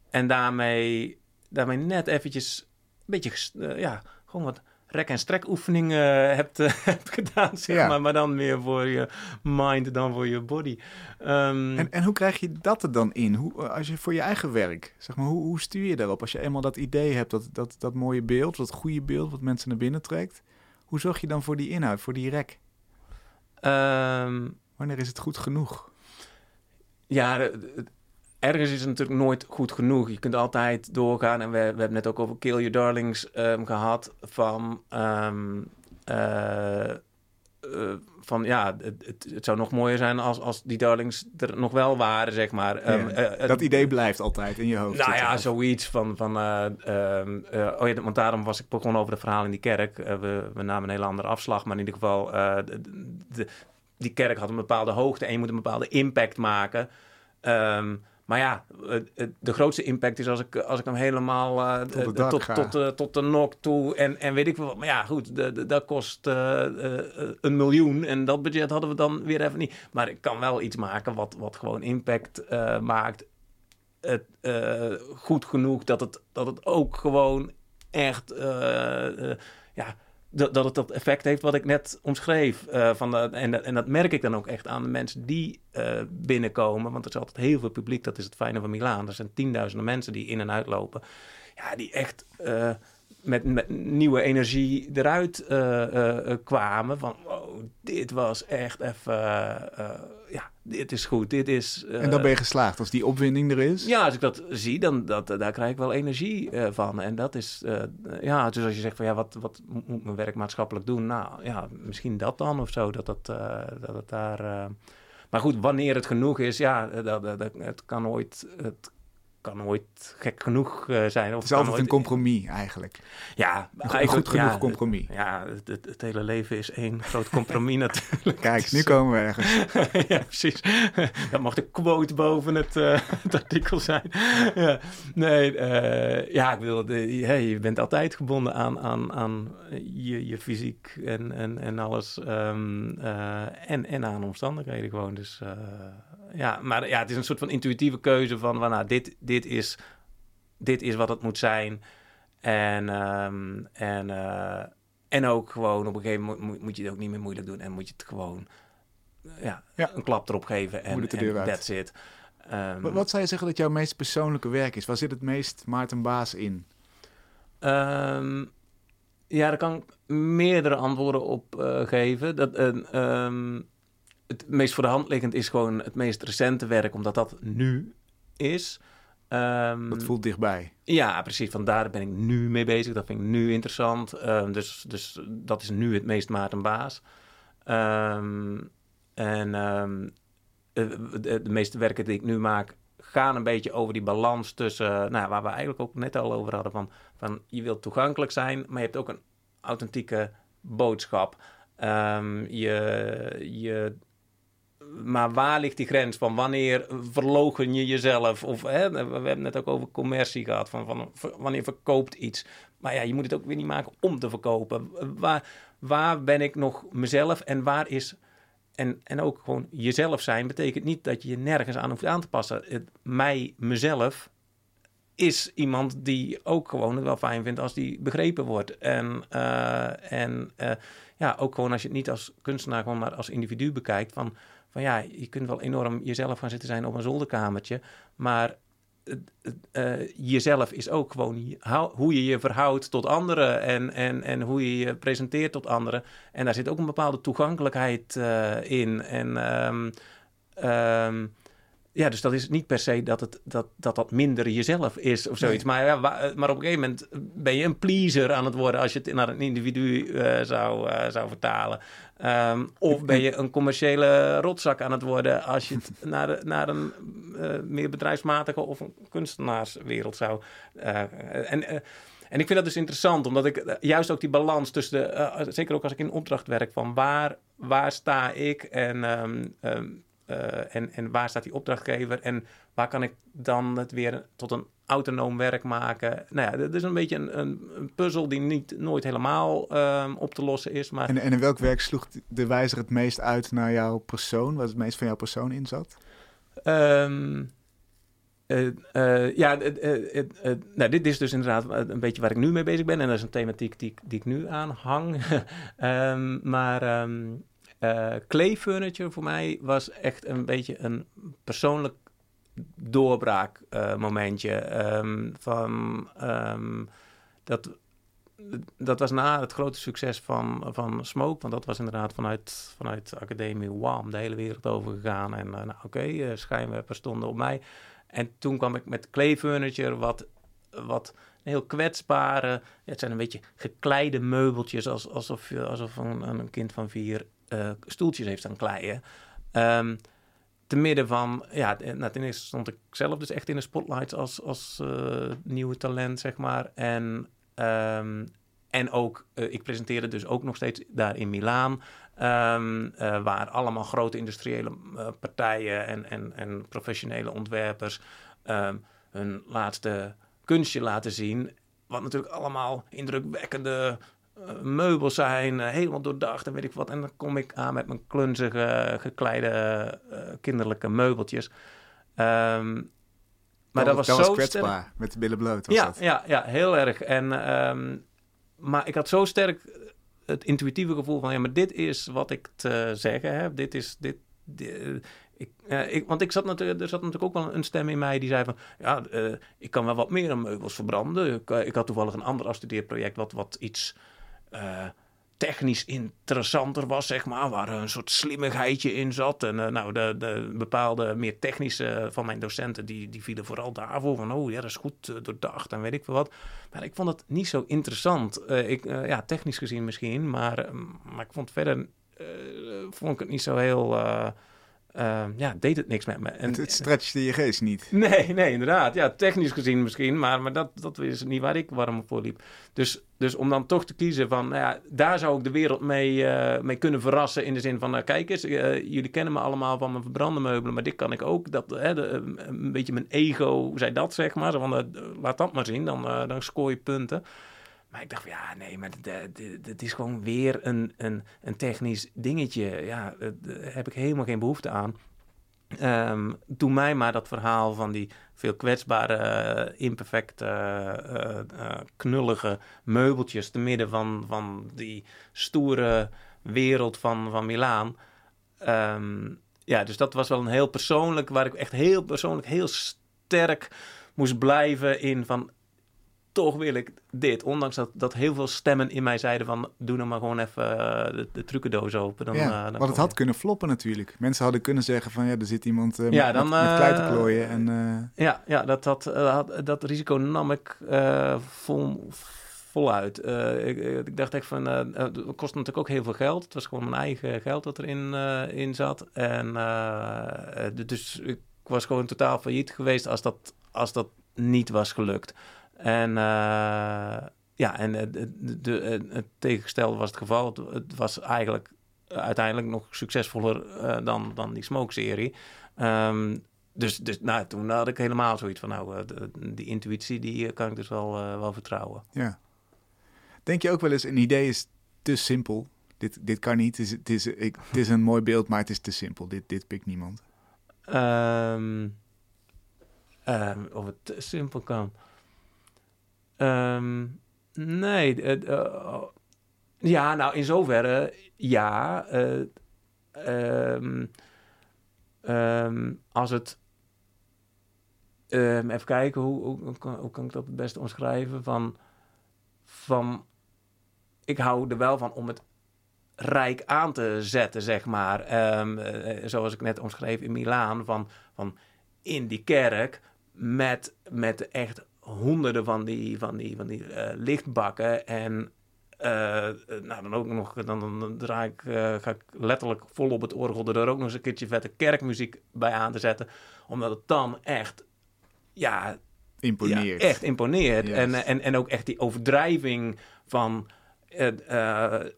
En daarmee, daarmee net eventjes een beetje, eh, ja, gewoon wat rek- en strek oefeningen hebt, eh, hebt gedaan, zeg Ja. maar. Maar dan meer voor je mind dan voor je body. Ehm, En, en hoe krijg je dat er dan in? Hoe, eh, als je voor je eigen werk, zeg maar, hoe, hoe stuur je daarop? Als je eenmaal dat idee hebt, dat, dat, dat mooie beeld, dat goede beeld, wat mensen naar binnen trekt. Hoe zorg je dan voor die inhoud, voor die rek? ehm, Wanneer is het goed genoeg? Ja, ergens is het natuurlijk nooit goed genoeg. Je kunt altijd doorgaan. En we, we hebben net ook over Kill Your Darlings ehm, gehad. Van, ehm, eh, eh, van ja, het, het, zou nog mooier zijn als, als die Darlings er nog wel waren, zeg maar. Ehm, Ja, eh, dat idee blijft altijd in je hoofd. nou ja, zoiets van... van oh ja, want daarom was ik begonnen over het verhaal in die kerk. We, we namen een hele andere afslag, maar in ieder geval... de, de- die kerk had een bepaalde hoogte en je moet een bepaalde impact maken. Maar ja, de grootste impact is als ik, als ik hem helemaal eh, Tot eh, dak tot, ga. tot, de, tot de nok toe en, en weet ik veel wat. Maar ja, goed, de, de- dat kost eh, eh, een miljoen en dat budget hadden we dan weer even niet. Maar ik kan wel iets maken wat, wat gewoon impact eh, maakt het, eh, goed genoeg dat het, dat het ook gewoon echt, eh, eh, ja, dat, dat het dat effect heeft wat ik net omschreef. eh, van en, en dat merk ik dan ook echt aan de mensen die eh, binnenkomen. Want er is altijd heel veel publiek, dat is het fijne van Milaan. Er zijn tienduizenden mensen die in en uitlopen. Ja, die echt eh, met, met nieuwe energie eruit eh, eh, eh, kwamen. Van, wow, dit was echt even, ja, dit is goed. Dit is... En dan ben je geslaagd. Als die opwinding er is. ja, als ik dat zie, dan dat, daar krijg ik wel energie van. En dat is, ja, dus als je zegt van ja, wat, wat mo- moet mijn werk maatschappelijk doen? Nou ja, misschien dat dan of zo, dat, dat, dat het daar... Maar goed, wanneer het genoeg is, ja, dat, dat, dat- het kan ooit... Het kan ooit gek genoeg eh, zijn. Of Het is altijd een compromis eigenlijk. Ja, Een eigenlijk, goed genoeg ja, compromis. Ja, het, het, het hele leven is één groot compromis natuurlijk. Kijk, nu komen we ergens. ja, precies. Dat mag de quote boven het, eh, het artikel zijn. ja. Nee, eh, ja, ik wil, de, hey, je bent altijd gebonden aan, aan, aan je, je fysiek en, en, en alles. ehm, eh, en, en aan omstandigheden gewoon. Dus ja, maar ja, het is een soort van intuïtieve keuze van, van nou, dit, dit, is, dit is wat het moet zijn. En, ehm, en, eh, en ook gewoon op een gegeven moment moet, moet je het ook niet meer moeilijk doen en moet je het gewoon ja, Ja. een klap erop geven en, Moet deur uit. that's it. Ehm, Wat, wat zou je zeggen dat jouw meest persoonlijke werk is? Waar zit het meest Maarten Baas in? ehm, ja, daar kan ik meerdere antwoorden op eh, geven. Dat, ehm, het meest voor de hand liggend is gewoon het meest recente werk, omdat dat nu is. Ehm, Dat voelt dichtbij. Ja, precies. Vandaar ben ik nu mee bezig. Dat vind ik nu interessant. Ehm, dus, dus dat is nu het meest Maarten Baas. Ehm, en de, de, meeste werken die ik nu maak gaan een beetje over die balans tussen, nou, waar we eigenlijk ook net al over hadden, van, van je wilt toegankelijk zijn, maar je hebt ook een authentieke boodschap. Je, je, maar waar ligt die grens van wanneer verlogen je jezelf? Of hè, we hebben net ook over commercie gehad, van, van wanneer verkoopt iets. Maar ja, je moet het ook weer niet maken om te verkopen. Waar, waar ben ik nog mezelf en waar is en, en ook gewoon jezelf zijn betekent niet dat je je nergens aan hoeft aan te passen. Het, mij, mezelf, is iemand die ook gewoon het wel fijn vindt als die begrepen wordt. En, uh, en uh, ja, ook gewoon als je het niet als kunstenaar, gewoon maar als individu bekijkt. Van, van ja, je kunt wel enorm jezelf gaan zitten zijn op een zolderkamertje. Maar uh, jezelf is ook gewoon hoe je je verhoudt tot anderen en, en, en hoe je je presenteert tot anderen. En daar zit ook een bepaalde toegankelijkheid uh, in. En um, um, ja, dus dat is niet per se dat het, dat, dat, dat minder jezelf is of zoiets. Nee. Maar, ja, maar op een gegeven moment ben je een pleaser aan het worden als je het naar een individu uh, zou, uh, zou vertalen. Um, of ben je een commerciële rotzak aan het worden als je het naar, de, naar een uh, meer bedrijfsmatige of een kunstenaarswereld zou. en, en ik vind dat dus interessant, omdat ik juist ook die balans tussen de, zeker ook als ik in opdracht werk, van waar, waar sta ik en um, um, uh, en, en waar staat die opdrachtgever en waar kan ik dan het weer tot een autonoom werk maken? Nou ja, dat is een beetje een, een, een puzzel die niet nooit helemaal um, op te lossen is. Maar... En, en in welk werk sloeg de wijzer het meest uit naar jouw persoon? Wat het meest van jouw persoon in zat? Um, uh, uh, ja, nou, dit is dus inderdaad een beetje waar ik nu mee bezig ben. En dat is een thematiek die, die ik nu aanhang. um, maar um, uh, clay furniture voor mij was echt een beetje een persoonlijk doorbraakmomentje. Uh, um, van um, dat, dat was na het grote succes van, van Smoke, want dat was inderdaad vanuit, vanuit de academie WAM de hele wereld over gegaan. En uh, nou, oké, okay, schijnwerpers stonden op mij. En toen kwam ik met clay furniture, wat, wat een heel kwetsbare, het zijn een beetje gekleide meubeltjes, als, alsof, alsof een kind van vier uh, stoeltjes heeft aan kleien. Um, te midden van, ja, nou, ten eerste stond ik zelf dus echt in de spotlights als, als uh, nieuwe talent, zeg maar. En, um, en ook, ik presenteerde dus ook nog steeds daar in Milaan, uh, waar allemaal grote industriële partijen en, en, en professionele ontwerpers hun laatste kunstje laten zien. Wat natuurlijk allemaal indrukwekkende meubels zijn, uh, helemaal doordacht en weet ik wat. En dan kom ik aan met mijn klunzige, gekleide uh, kinderlijke meubeltjes. Um, maar dat, dat was, dat zo kwetsbaar, sterk. met de billen bloot was ja, dat. Ja, ja, heel erg. En, um, maar ik had zo sterk het intuïtieve gevoel van... ja, maar dit is wat ik te zeggen heb. Dit is... Dit, dit ik, uh, ik, want ik zat natuurlijk, er zat natuurlijk ook wel een stem in mij die zei van... ja, uh, ik kan wel wat meer aan meubels verbranden. Ik, uh, ik had toevallig een ander afstudeerproject wat, wat iets uh, technisch interessanter was, zeg maar. Waar een soort slimmigheidje in zat. En uh, nou, de, de bepaalde meer technische van mijn docenten, die, die vielen vooral daarvoor. Van, oh ja, dat is goed doordacht en weet ik veel wat. Maar ik vond het niet zo interessant. ik, ja, technisch gezien misschien, maar, maar ik vond verder... vond ik het niet zo heel... Uh, ja, deed het niks met me. En, het, het stretchte je geest niet. Nee, nee, inderdaad. Ja, technisch gezien misschien, maar, maar dat, dat is niet waar ik warm voor liep. Dus, dus om dan toch te kiezen van, nou ja, daar zou ik de wereld mee, uh, mee kunnen verrassen in de zin van, uh, kijk eens, jullie kennen me allemaal van mijn verbrande meubelen, maar dit kan ik ook. Dat, de, een beetje mijn ego zei dat, zeg maar. Zo van, laat dat maar zien, dan, dan scoor je punten. Maar ik dacht van, ja, nee, maar het is gewoon weer een, een, een technisch dingetje. Ja, daar heb ik helemaal geen behoefte aan. Um, doe mij maar dat verhaal van die veel kwetsbare, imperfecte, uh, uh, knullige meubeltjes... te midden van, van die stoere wereld van, van Milaan. Um, ja, dus dat was wel een heel persoonlijk... waar ik echt heel persoonlijk heel sterk moest blijven in van toch wil ik dit. Ondanks dat, dat heel veel stemmen in mij zeiden van... doe nou maar gewoon even uh, de, de trucendoos open. Dan, ja, dan want het had je. kunnen floppen natuurlijk. Mensen hadden kunnen zeggen van... ja, er zit iemand uh, ja, met, dan, met, met klei te klooien. En, ja, ja dat, dat, dat risico nam ik vol, voluit. Eh, ik, ik, dacht echt van, het kostte natuurlijk ook heel veel geld. Het was gewoon mijn eigen geld dat erin in zat. En dus ik was gewoon totaal failliet geweest als dat, als dat niet was gelukt. En ja, en de, de, het tegengestelde was het geval. Het, het was eigenlijk uiteindelijk nog succesvoller dan, dan die Smoke-serie. Um, dus, dus nou, toen had ik helemaal zoiets van, nou, uh, die intuïtie, die eh, kan ik dus wel, wel vertrouwen. Ja. Denk je ook wel eens, een idee is te simpel. Dit, dit kan niet. Het is, het, is, ik, het is een mooi beeld, maar het is te simpel. Dit, dit pikt niemand. Um, um, of het te simpel kan. Um, nee. Uh, ja, nou, in zoverre ja. als het even kijken, hoe, hoe, kan, hoe, kan, ik dat het beste omschrijven? Van, van, ik hou er wel van om het rijk aan te zetten, zeg maar. Zoals ik net omschreef in Milaan, van, van in die kerk met, met echt honderden van die, van die, van die uh, lichtbakken en uh, nou, dan ook nog, dan, dan draai ik, uh, ga ik letterlijk vol op het orgel er ook nog eens een keertje vette kerkmuziek bij aan te zetten. Omdat het dan echt ja, imponeert. echt imponeert. En, en, en ook echt die overdrijving van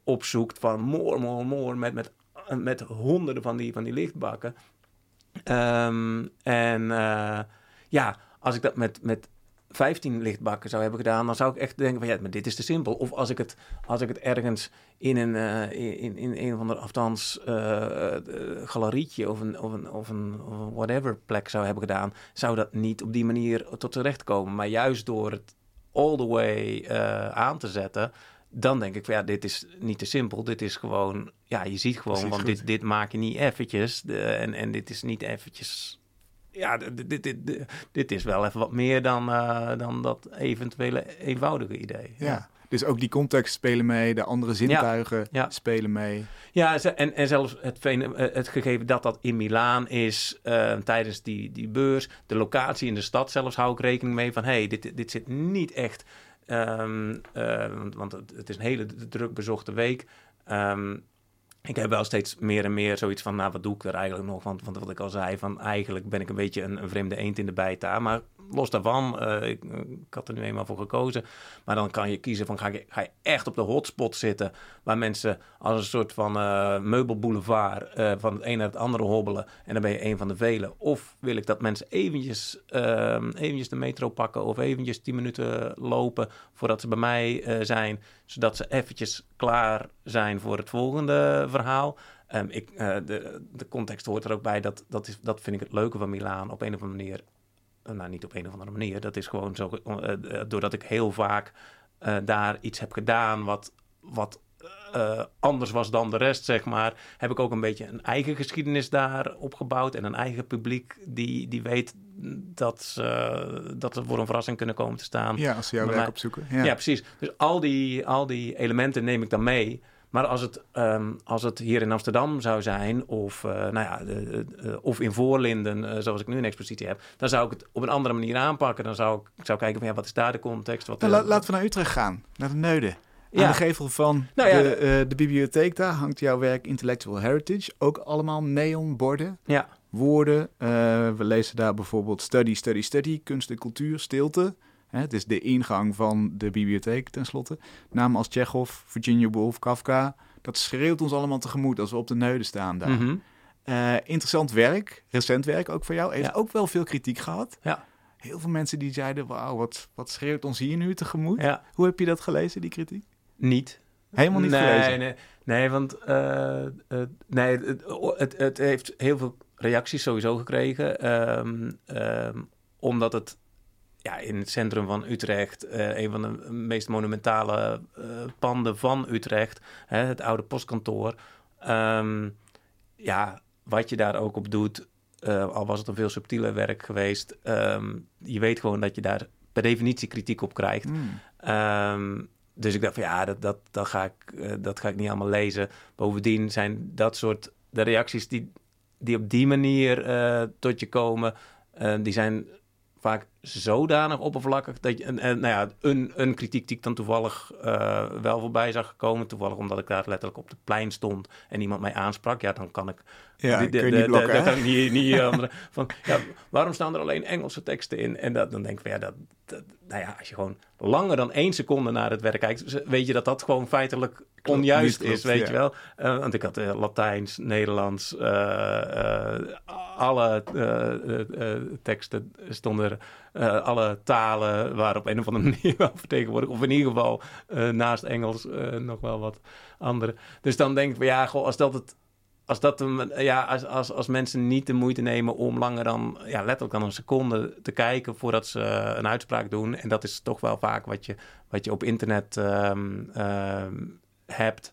opzoekt van more, more, more met, met, met honderden van die, van die lichtbakken. Um, en ja, als ik dat met, met 15 lichtbakken zou hebben gedaan, dan zou ik echt denken van ja, maar dit is te simpel. Of als ik het, als ik het ergens in een, uh, in, in een of andere, althans, uh, galerietje of een, of, een, of, een, whatever plek zou hebben gedaan, zou dat niet op die manier tot terecht komen. Maar juist door het all the way aan te zetten, dan denk ik van ja, dit is niet te simpel. Dit is gewoon, ja, je ziet gewoon, want dit, dit maak je niet eventjes. De, en, en dit is niet eventjes ja, dit, dit, dit, is wel even wat meer dan, uh, dan dat eventuele eenvoudige idee. Ja. Dus ook die context spelen mee, de andere zintuigen ja, spelen mee. Ja, en, en zelfs het, eh, het gegeven dat dat in Milaan is uh, tijdens die, die beurs, de locatie in de stad zelfs hou ik rekening mee van... hé, hey, dit, dit zit niet echt, um, uh, want het is een hele druk bezochte week... Um, ik heb wel steeds meer en meer zoiets van, nou, wat doe ik er eigenlijk nog? Want, want wat ik al zei, van eigenlijk ben ik een beetje een, vreemde eend in de bijta. Maar los daarvan, uh, ik, had er nu eenmaal voor gekozen. Maar dan kan je kiezen van, ga je, ga echt op de hotspot zitten... waar mensen als een soort van uh, meubelboulevard uh, van het een naar het andere hobbelen... en dan ben je een van de velen. Of wil ik dat mensen eventjes, ehm, eventjes de metro pakken... of eventjes 10 minuten lopen voordat ze bij mij zijn... zodat ze eventjes klaar zijn voor het volgende verhaal... Um, ik, uh, de, de context hoort er ook bij. Dat, dat, is, dat vind ik het leuke van Milaan. Op een of andere manier nou niet op een of andere manier. Dat is gewoon zo, uh, doordat ik heel vaak uh, daar iets heb gedaan wat, wat uh, anders was dan de rest, zeg maar, heb ik ook een beetje een eigen geschiedenis daar opgebouwd en een eigen publiek die, die weet dat, ze, dat ze voor een verrassing kunnen komen te staan. Ja, als ze jouw werk opzoeken. Ja. ja, precies. Dus al die, al die elementen neem ik dan mee. Maar als het, um, als het hier in Amsterdam zou zijn, of, uh, nou ja, of in Voorlinden, uh, zoals ik nu een expositie heb, dan zou ik het op een andere manier aanpakken. Dan zou ik zou kijken van ja, wat is daar de context? Wat, nou, la, laten we naar Utrecht gaan, naar de Neuden. Aan ja. de gevel van nou, ja, de, de bibliotheek daar hangt jouw werk Intellectual Heritage. Ook allemaal neonborden, ja. woorden. we lezen daar bijvoorbeeld study, study, study, kunst en cultuur, stilte. Het is de ingang van de bibliotheek tenslotte. Namen als Chekhov, Virginia Woolf, Kafka. Dat schreeuwt ons allemaal tegemoet als we op de neuden staan daar. Mm interessant werk, recent werk ook voor jou. Heeft ook wel veel kritiek gehad. Ja. Heel veel mensen die zeiden, wauw, wat, wat schreeuwt ons hier nu tegemoet. Ja. Hoe heb je dat gelezen, die kritiek? Niet. Helemaal niet nee, gelezen? Nee, nee want uh, uh, nee, het, het, het, heeft heel veel reacties sowieso gekregen. Um, um, omdat het ja, in het centrum van Utrecht, uh, een van de meest monumentale uh, panden van Utrecht, hè, het oude postkantoor. Um, ja, wat je daar ook op doet, uh, al was het een veel subtieler werk geweest, um, je weet gewoon dat je daar per definitie kritiek op krijgt. Mm. Um, dus ik dacht van ja, dat, dat, dat, ga ik, dat ga ik niet allemaal lezen. Bovendien zijn dat soort de reacties die, die op die manier tot je komen, die zijn vaak zodanig oppervlakkig dat je, en, nou ja, een, een kritiek die ik dan toevallig uh, wel voorbij zag komen, toevallig omdat ik daar letterlijk op het plein stond en iemand mij aansprak, ja, dan kan ik ja, de, de, kun je niet blokken, de, kan ik niet, niet andere, van, ja, waarom staan er alleen Engelse teksten in? En dat, dan denk ik van, ja, dat, dat, nou ja, als je gewoon langer dan één seconde naar het werk kijkt, weet je dat dat gewoon feitelijk onjuist is, weet je wel. Uh, want ik had uh, Latijns, Nederlands, uh, alle teksten stonden er, alle talen waren op een of andere manier wel vertegenwoordigd. Of in ieder geval naast Engels nog wel wat andere. Dus dan denk ik, ja, goh, als dat het als, dat ja, als, als, als mensen niet de moeite nemen om langer dan ja, letterlijk dan een seconde te kijken voordat ze een uitspraak doen. En dat is toch wel vaak wat je, wat je op internet um, um, hebt.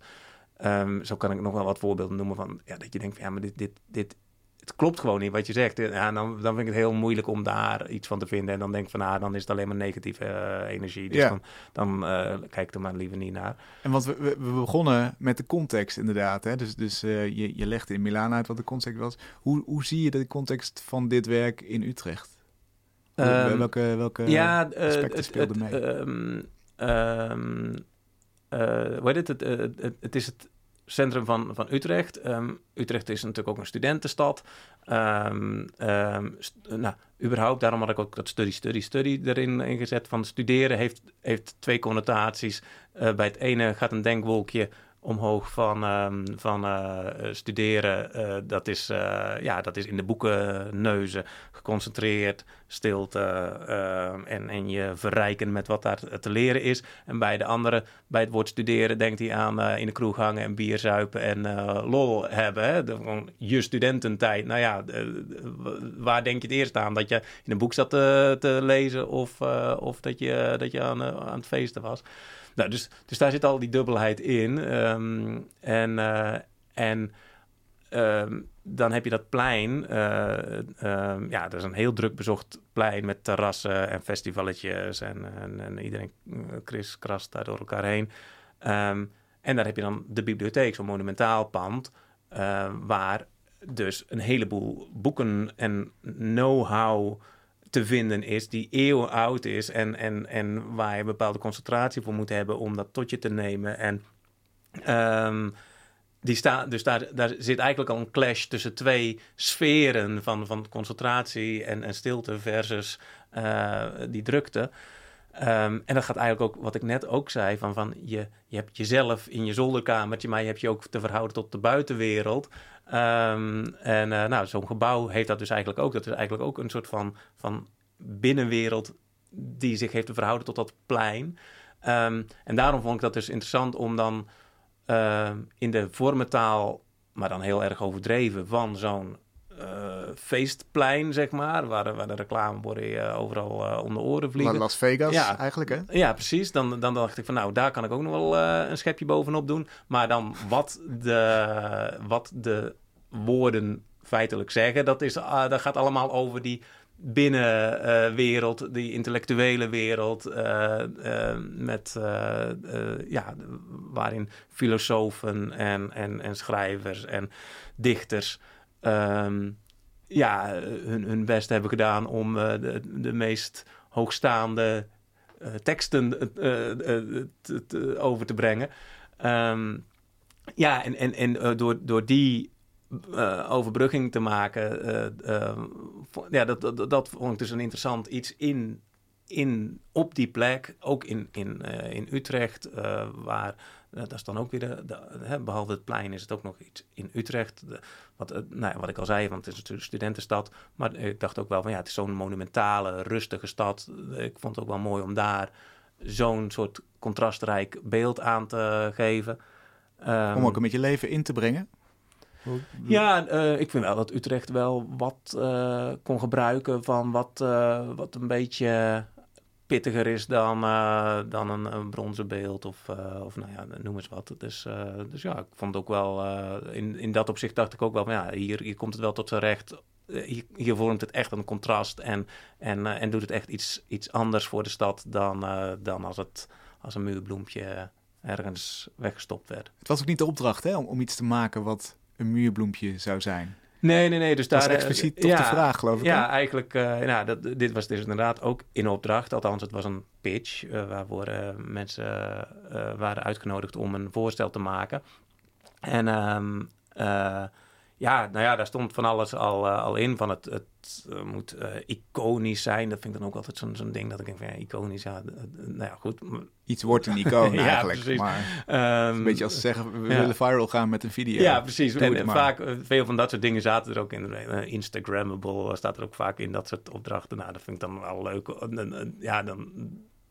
Um, zo kan ik nog wel wat voorbeelden noemen van ja, dat je denkt van ja, maar dit, dit, dit het klopt gewoon niet wat je zegt. Ja, dan, dan vind ik het heel moeilijk om daar iets van te vinden. En dan denk ik van, ah, dan is het alleen maar negatieve uh, energie. Dus ja. dan, dan uh, kijk ik er maar liever niet naar. En want we, we, begonnen met de context inderdaad. Hè? Dus, dus uh, je, je legde in Milaan uit wat de context was. Hoe, hoe zie je de context van dit werk in Utrecht? Um, welke welke ja, aspecten speelden mee? Um, um, hoe heet? Het, het, het is het centrum van, van Utrecht. Um, Utrecht is natuurlijk ook een studentenstad. Um, um, nou, überhaupt, daarom had ik ook dat studie, studie, studie erin ingezet. Van studeren heeft, heeft twee connotaties. Uh, bij het ene gaat een denkwolkje omhoog van, um, van uh, studeren. Uh, dat, is, uh, ja, dat is in de boeken neuzen, geconcentreerd, stilte en, en je verrijken met wat daar te leren is. En bij de andere, bij het woord studeren, denkt hij aan in de kroeg hangen en bier zuipen en lol hebben. Hè? De, je studententijd. Nou ja, waar denk je het eerst aan? Dat je in een boek zat te, te lezen of, of dat je, dat je aan, aan het feesten was? Nou, dus, dus daar zit al die dubbelheid in. Ehm, en uh, en um, dan heb je dat plein. Uh, um, ja, dat is een heel druk bezocht plein met terrassen en festivaletjes. En, en, en iedereen kris, krast daar door elkaar heen. en daar heb je dan de bibliotheek, zo'n monumentaal pand. Waar dus een heleboel boeken en know-how te vinden is, die eeuwen oud is en, en, en waar je bepaalde concentratie voor moet hebben om dat tot je te nemen. En um, die staat, dus daar, daar zit eigenlijk al een clash tussen twee sferen van, van concentratie en, en stilte versus uh, die drukte. Um, en dat gaat eigenlijk ook, wat ik net ook zei, van, van je, je hebt jezelf in je zolderkamertje, maar je hebt je ook te verhouden tot de buitenwereld. Um, en uh, nou, zo'n gebouw heeft dat dus eigenlijk ook. Dat is eigenlijk ook een soort van, van binnenwereld die zich heeft te verhouden tot dat plein. Um, en daarom vond ik dat dus interessant om dan in de vormentaal, maar dan heel erg overdreven, van zo'n uh, feestplein, zeg maar, waar, waar de reclameborden uh, overal uh, om de oren vliegen. Las Vegas ja, eigenlijk, hè? Ja, precies. Dan, dan dacht ik van, nou, daar kan ik ook nog wel een schepje bovenop doen. Maar dan wat de, wat de woorden feitelijk zeggen, dat, is, dat gaat allemaal over die binnenwereld, die intellectuele wereld, met, ja, waarin filosofen en, en, en schrijvers en dichters um, ja, hun, hun best hebben gedaan om uh, de, de meest hoogstaande uh, teksten te, te, over te brengen. Um, ja, en, en, en door, door die overbrugging te maken, ja, dat, dat, dat vond ik dus een interessant iets in, in, op die plek, ook in, in, in Utrecht, waar dat is dan ook weer, de, hè, behalve het plein is het ook nog iets in Utrecht. wat, uh, nou, wat ik al zei, want het is natuurlijk een studentenstad. Maar ik dacht ook wel van ja, het is zo'n monumentale, rustige stad. Ik vond het ook wel mooi om daar zo'n soort contrastrijk beeld aan te geven. Um, om ook een beetje leven in te brengen? Ja, uh, ik vind wel dat Utrecht wel wat uh, kon gebruiken van wat, uh, wat een beetje pittiger is dan, uh, dan een, bronzen beeld of, uh, of nou ja, noem eens wat. Dus, uh, dus ja, ik vond ook wel, in, in dat opzicht dacht ik ook wel, ja, hier, hier komt het wel tot zijn recht. Hier, hier vormt het echt een contrast en, en, en doet het echt iets, iets anders voor de stad dan, dan als het als een muurbloempje ergens weggestopt werd. Het was ook niet de opdracht hè, om, om iets te maken wat een muurbloempje zou zijn. Nee, nee, nee. Dus Dat daar, is eh, expliciet toch de vraag, geloof ik, Ja, hè? eigenlijk. eh, nou, dat, dit was dus inderdaad ook in opdracht. Althans, het was een pitch eh, waarvoor mensen waren uitgenodigd om een voorstel te maken. En ehm, eh, ja, nou ja, daar stond van alles al, eh, al in. Van het, het eh, moet eh, iconisch zijn. Dat vind ik dan ook altijd zo'n zo'n ding dat ik denk van ja, iconisch. Ja, nou ja, goed. Iets wordt een icoon Ja, eigenlijk. precies. Maar ehm, een beetje als ze zeggen, we ja. willen viral gaan met een video. Ja, precies. En, vaak, veel van dat soort dingen zaten er ook in. Instagrammable staat er ook vaak in, dat soort opdrachten. Nou, dat vind ik dan wel leuk. Ja, dan,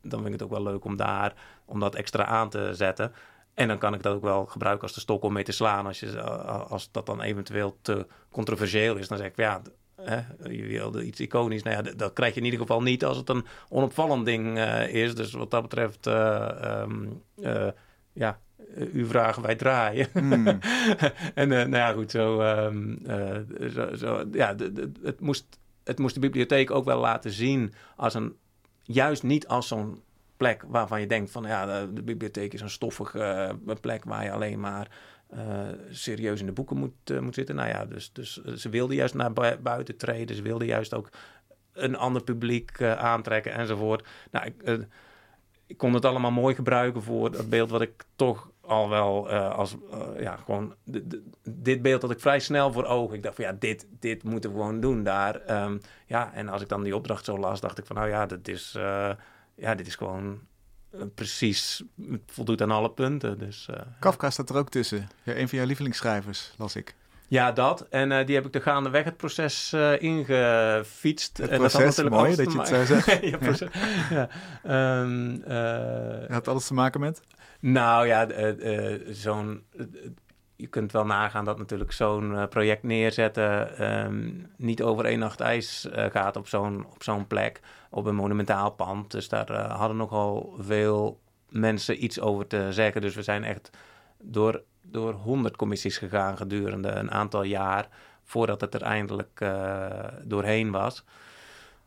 dan vind ik het ook wel leuk om daar, om dat extra aan te zetten. En dan kan ik dat ook wel gebruiken als de stok om mee te slaan. Als, je, eh, als dat dan eventueel te controversieel is, dan zeg ik van ja... Hè, je wilde iets iconisch. Nou ja, dat krijg je in ieder geval niet als het een onopvallend ding eh, is. Dus wat dat betreft, eh, ehm, eh, ja, u vragen wij draaien. Hmm. en nou ja, goed, zo, ehm, eh, zo, zo ja, het, moest, het moest de bibliotheek ook wel laten zien als een, juist niet als zo'n plek waarvan je denkt van ja, de, bibliotheek is een stoffige eh, plek waar je alleen maar eh, serieus in de boeken moet, eh, moet zitten. Nou ja, dus, dus ze wilden juist naar bui- buiten treden, ze wilden juist ook een ander publiek aantrekken enzovoort. Nou, ik, ik kon het allemaal mooi gebruiken voor dat beeld wat ik toch al wel als ja gewoon dit beeld dat ik vrij snel voor ogen. Ik dacht van ja, dit, dit moeten we gewoon doen daar. Ehm, ja, en als ik dan die opdracht zo las, dacht ik van nou ja, dit is, ja, dit is gewoon eh, precies het voldoet aan alle punten. Dus eh, Kafka staat er ook tussen. Ja, een van jouw lievelingsschrijvers, las ik. ja, dat. En eh, die heb ik er gaandeweg het proces eh, ingefietst. Het en dat had natuurlijk mooi dat je het zo ma- zegt. ja, proces. ja. Ehm, eh, had alles te maken met? Nou ja, zo'n. je kunt wel nagaan dat natuurlijk zo'n project neerzetten ehm, niet over één nacht ijs gaat op zo'n, op zo'n plek, op een monumentaal pand. Dus daar eh, hadden nogal veel mensen iets over te zeggen. Dus we zijn echt door, door honderd commissies gegaan gedurende een aantal jaar voordat het er eindelijk eh, doorheen was.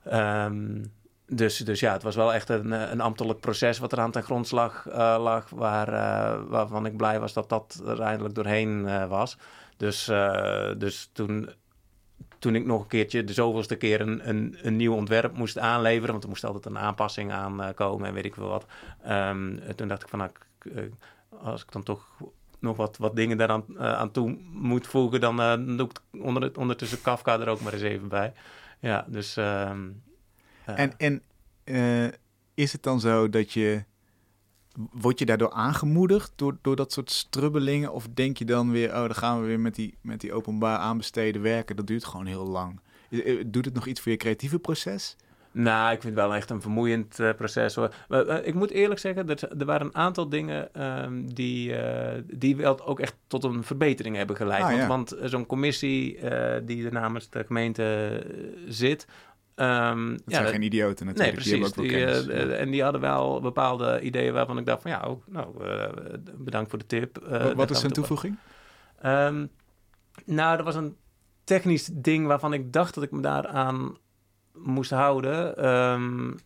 Ehm, dus, dus ja, het was wel echt een, eh, een ambtelijk proces wat er aan ten grondslag lag, waar, waarvan ik blij was dat dat er eindelijk doorheen was. Dus, dus toen, toen ik nog een keertje, de zoveelste keer, een, een, een nieuw ontwerp moest aanleveren, want er moest altijd een aanpassing aan eh, komen en weet ik veel wat. Ehm, toen dacht ik van, nou, eh, als ik dan toch nog wat, wat dingen daaraan eh, aan toe moet voegen, dan eh, doe ik onder, ondertussen Kafka er ook maar eens even bij. Ja, dus... ehm, eh, En, en is het dan zo dat je... Word je daardoor aangemoedigd door, door dat soort strubbelingen? Of denk je dan weer, oh, dan gaan we weer met die, met die openbaar aanbesteden werken. Dat duurt gewoon heel lang. Eh, Doet het nog iets voor je creatieve proces? Nou, ik vind het wel echt een vermoeiend eh, proces hoor. Maar, eh, ik moet eerlijk zeggen, dat er waren een aantal dingen ehm, die, die wel ook echt tot een verbetering hebben geleid. Ah, want ja. want zo'n commissie die er namens de gemeente zit. Dat ja, zijn dat- geen idioten natuurlijk. die precies. ook kennis. eh, eh, en die hadden wel bepaalde ideeën waarvan ik dacht van ja, oh, nou, eh, bedankt voor de tip. Wat- is toe- toevoeging? Ehm, nou, er was een technisch ding waarvan ik dacht dat ik me daaraan moest houden.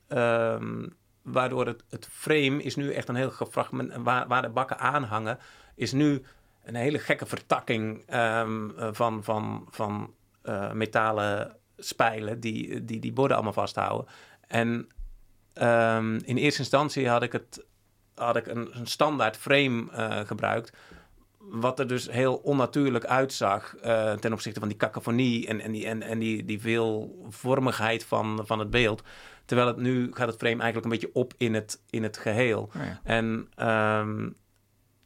Ehm, waardoor het, het frame is nu echt een heel gefragment... Waar, waar de bakken aan hangen, is nu een hele gekke vertakking van, van, van metalen spijlen... Die, die die borden allemaal vasthouden. En ehm, in eerste instantie had ik, het, had ik een, een standaard frame eh, gebruikt wat er dus heel onnatuurlijk uitzag eh, ten opzichte van die cacophonie en, en, die, en, en die, die veelvormigheid van, van het beeld. Terwijl het nu gaat het frame eigenlijk een beetje op in het, in het geheel. Oh ja. En ehm,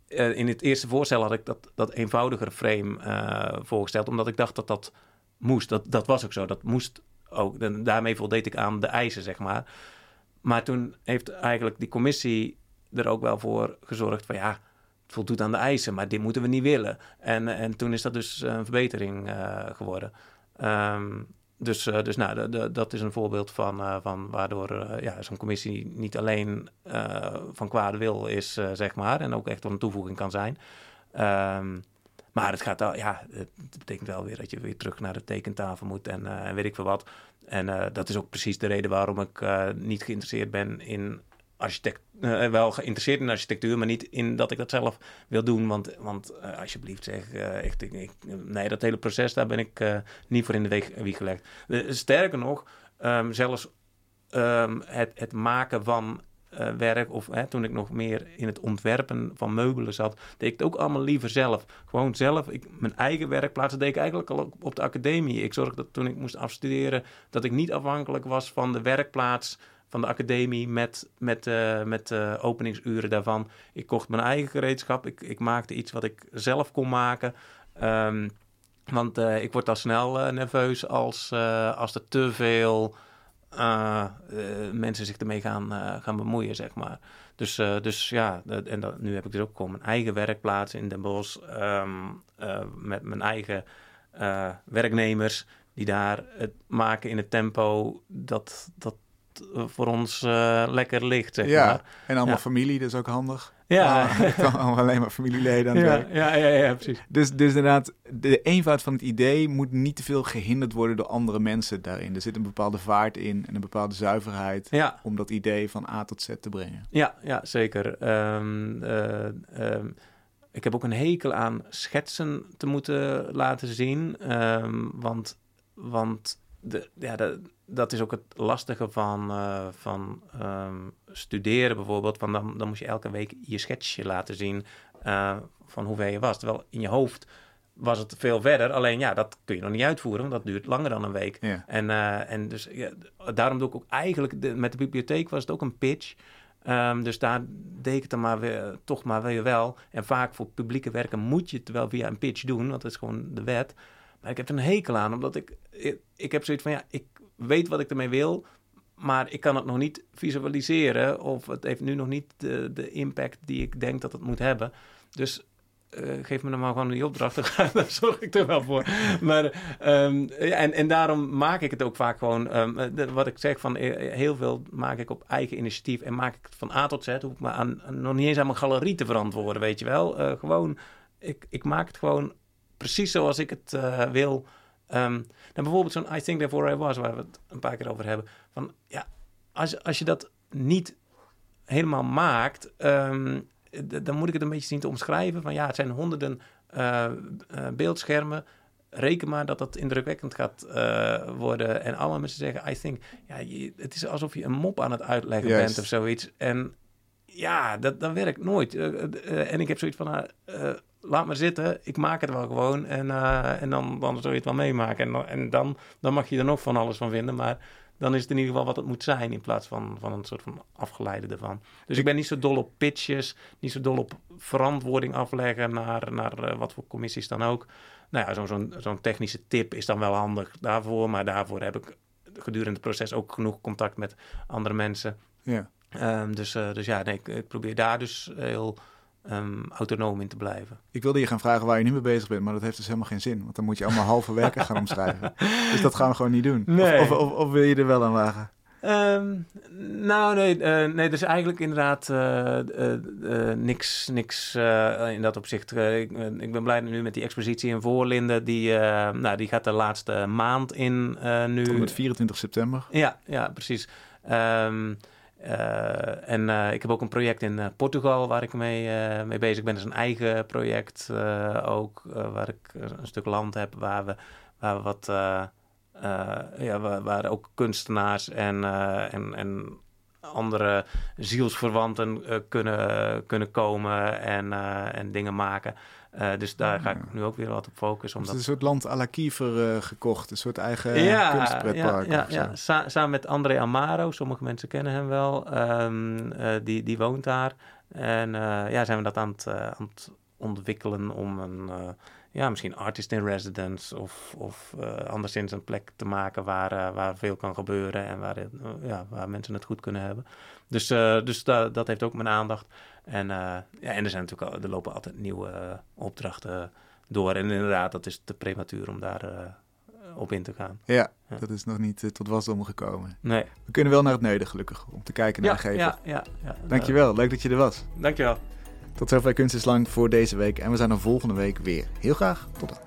eh, in het eerste voorstel had ik dat, dat eenvoudigere frame voorgesteld, omdat ik dacht dat dat moest. Dat, dat was ook zo, dat moest ook. Daarmee voldeed ik aan de eisen, zeg maar. Maar toen heeft eigenlijk die commissie er ook wel voor gezorgd van ja, het voldoet aan de eisen, maar dit moeten we niet willen. En, en toen is dat dus een verbetering eh, geworden. Ehm, dus, eh, dus nou, dat is een voorbeeld van, eh, van waardoor ja, zo'n commissie niet alleen van kwade wil is, zeg maar, en ook echt een toevoeging kan zijn. Ehm, maar het gaat al, ja, het betekent wel weer dat je weer terug naar de tekentafel moet en, eh, weet ik veel wat. En eh, dat is ook precies de reden waarom ik eh, niet geïnteresseerd ben in architect, wel geïnteresseerd in architectuur, maar niet in dat ik dat zelf wil doen. Want, want alsjeblieft zeg, echt, ik, nee, dat hele proces, daar ben ik niet voor in de wieg gelegd. sterker nog, um, zelfs um, het, het maken van uh, werk, of hè, toen ik nog meer in het ontwerpen van meubelen zat, deed ik het ook allemaal liever zelf. Gewoon zelf, ik, mijn eigen werkplaats, deed ik eigenlijk al op, de academie. Ik zorgde dat toen ik moest afstuderen, dat ik niet afhankelijk was van de werkplaats van de academie met, met, uh, met uh, openingsuren daarvan. Ik kocht mijn eigen gereedschap, ik, ik maakte iets wat ik zelf kon maken. Um, want ik word al snel nerveus als, als er te veel uh, mensen zich ermee gaan, uh, gaan bemoeien, zeg maar. Dus, dus ja, en dat, nu heb ik dus ook gewoon mijn eigen werkplaats in Den Bosch. Um, met mijn eigen werknemers die daar het maken in het tempo dat, dat voor ons lekker ligt, zeg ja, maar. en allemaal ja. familie, dat is ook handig. Ja. Uh, alleen maar familieleden aan het ja, werk. Ja, ja, ja, precies. Dus, dus inderdaad, de eenvoud van het idee moet niet te veel gehinderd worden door andere mensen daarin. Er zit een bepaalde vaart in en een bepaalde zuiverheid ja. om dat idee van A tot Z te brengen. Ja, ja zeker. Um, uh, um, ik heb ook een hekel aan schetsen te moeten laten zien. Um, want, want de, ja, de, dat is ook het lastige van, uh, van um, studeren bijvoorbeeld. Want dan, dan moet je elke week je schetsje laten zien uh, van hoe ver je was. Terwijl in je hoofd was het veel verder. Alleen ja, dat kun je nog niet uitvoeren, want dat duurt langer dan een week. Ja. En, uh, en dus ja, daarom doe ik ook eigenlijk, de, met de bibliotheek was het ook een pitch. Um, dus daar deed ik het dan maar weer, toch maar weer wel. En vaak voor publieke werken moet je het wel via een pitch doen, want dat is gewoon de wet. Maar ik heb er een hekel aan, omdat ik, ik, ik heb zoiets van, ja, ik weet wat ik ermee wil, maar ik kan het nog niet visualiseren of het heeft nu nog niet de, impact die ik denk dat het moet hebben. Dus uh, geef me dan maar gewoon die opdracht, daar zorg ik er wel voor. Maar, ja, en, en daarom maak ik het ook vaak gewoon, um, de, wat ik zeg, van heel veel maak ik op eigen initiatief en maak ik het van A tot Z, hoef ik me aan, nog niet eens aan mijn galerie te verantwoorden, weet je wel. Gewoon, ik, ik maak het gewoon precies zoals ik het wil. Um, nou, bijvoorbeeld zo'n I Think Therefore I Was, waar we het een paar keer over hebben. Van, ja, als, als je dat niet helemaal maakt, um, dan moet ik het een beetje zien te omschrijven. Van ja, het zijn honderden uh, uh, beeldschermen. Reken maar dat dat indrukwekkend gaat uh, worden. En alle mensen zeggen, I think... Ja, je, het is alsof je een mop aan het uitleggen Juist. bent of zoiets. En ja, dat, dat werkt nooit. en ik heb zoiets van... laat maar zitten, ik maak het wel gewoon. En, uh, en dan, dan zul je het wel meemaken. En, en dan, dan mag je er nog van alles van vinden. Maar dan is het in ieder geval wat het moet zijn... in plaats van, van een soort van afgeleide ervan. Dus ik ben niet zo dol op pitches. Niet zo dol op verantwoording afleggen... naar, naar uh, wat voor commissies dan ook. Nou ja, zo'n zo'n zo'n technische tip is dan wel handig daarvoor. Maar daarvoor heb ik gedurende het proces ook genoeg contact met andere mensen. Ja. Um, dus, uh, dus ja, nee, ik, ik probeer daar dus heel um, autonoom in te blijven. Ik wilde je gaan vragen waar je nu mee bezig bent, maar dat heeft dus helemaal geen zin. Want dan moet je allemaal halve werken gaan omschrijven. Dus dat gaan we gewoon niet doen. Nee. Of, of, of, of wil je er wel aan wagen? Um, nou, nee, uh, nee, dus eigenlijk inderdaad uh, uh, niks, niks in dat opzicht. Ik, ik, ben blij nu met die expositie in Voorlinden. Die, nou, die gaat de laatste maand in nu. Tot met 24 september. Ja, ja precies. Um, Uh, en uh, ik heb ook een project in uh, Portugal waar ik mee, mee bezig ben. Dat is een eigen project ook, waar ik een stuk land heb waar we, waar we wat, ja, waar, waar, ook kunstenaars en, en, en andere zielsverwanten kunnen, kunnen komen en, en dingen maken. Uh, dus daar ga ik nu ook weer wat op focussen. Omdat... Dus een soort land à la Kiefer uh, gekocht, een soort eigen ja, kunstpretpark. Ja, ja, ja. Sa samen met André Amaro, sommige mensen kennen hem wel, um, uh, die, die woont daar. En ja, zijn we dat aan het, aan het ontwikkelen om een, ja, misschien artist in residence of, of anderszins een plek te maken waar, waar veel kan gebeuren en waar, ja, waar mensen het goed kunnen hebben. Dus, dus da dat heeft ook mijn aandacht. En, uh, ja, en er zijn natuurlijk al, er lopen altijd nieuwe uh, opdrachten door. En inderdaad, dat is te prematuur om daar op in te gaan. Ja, ja. dat is nog niet tot wasdom gekomen. Nee. We kunnen wel naar het Neuden, gelukkig, om te kijken naar ja, de gevel. Ja, ja, ja. Dankjewel, leuk dat je er was. Dankjewel. Tot zover Kunst is Lang voor deze week. En we zijn er volgende week weer. Heel graag, tot dan.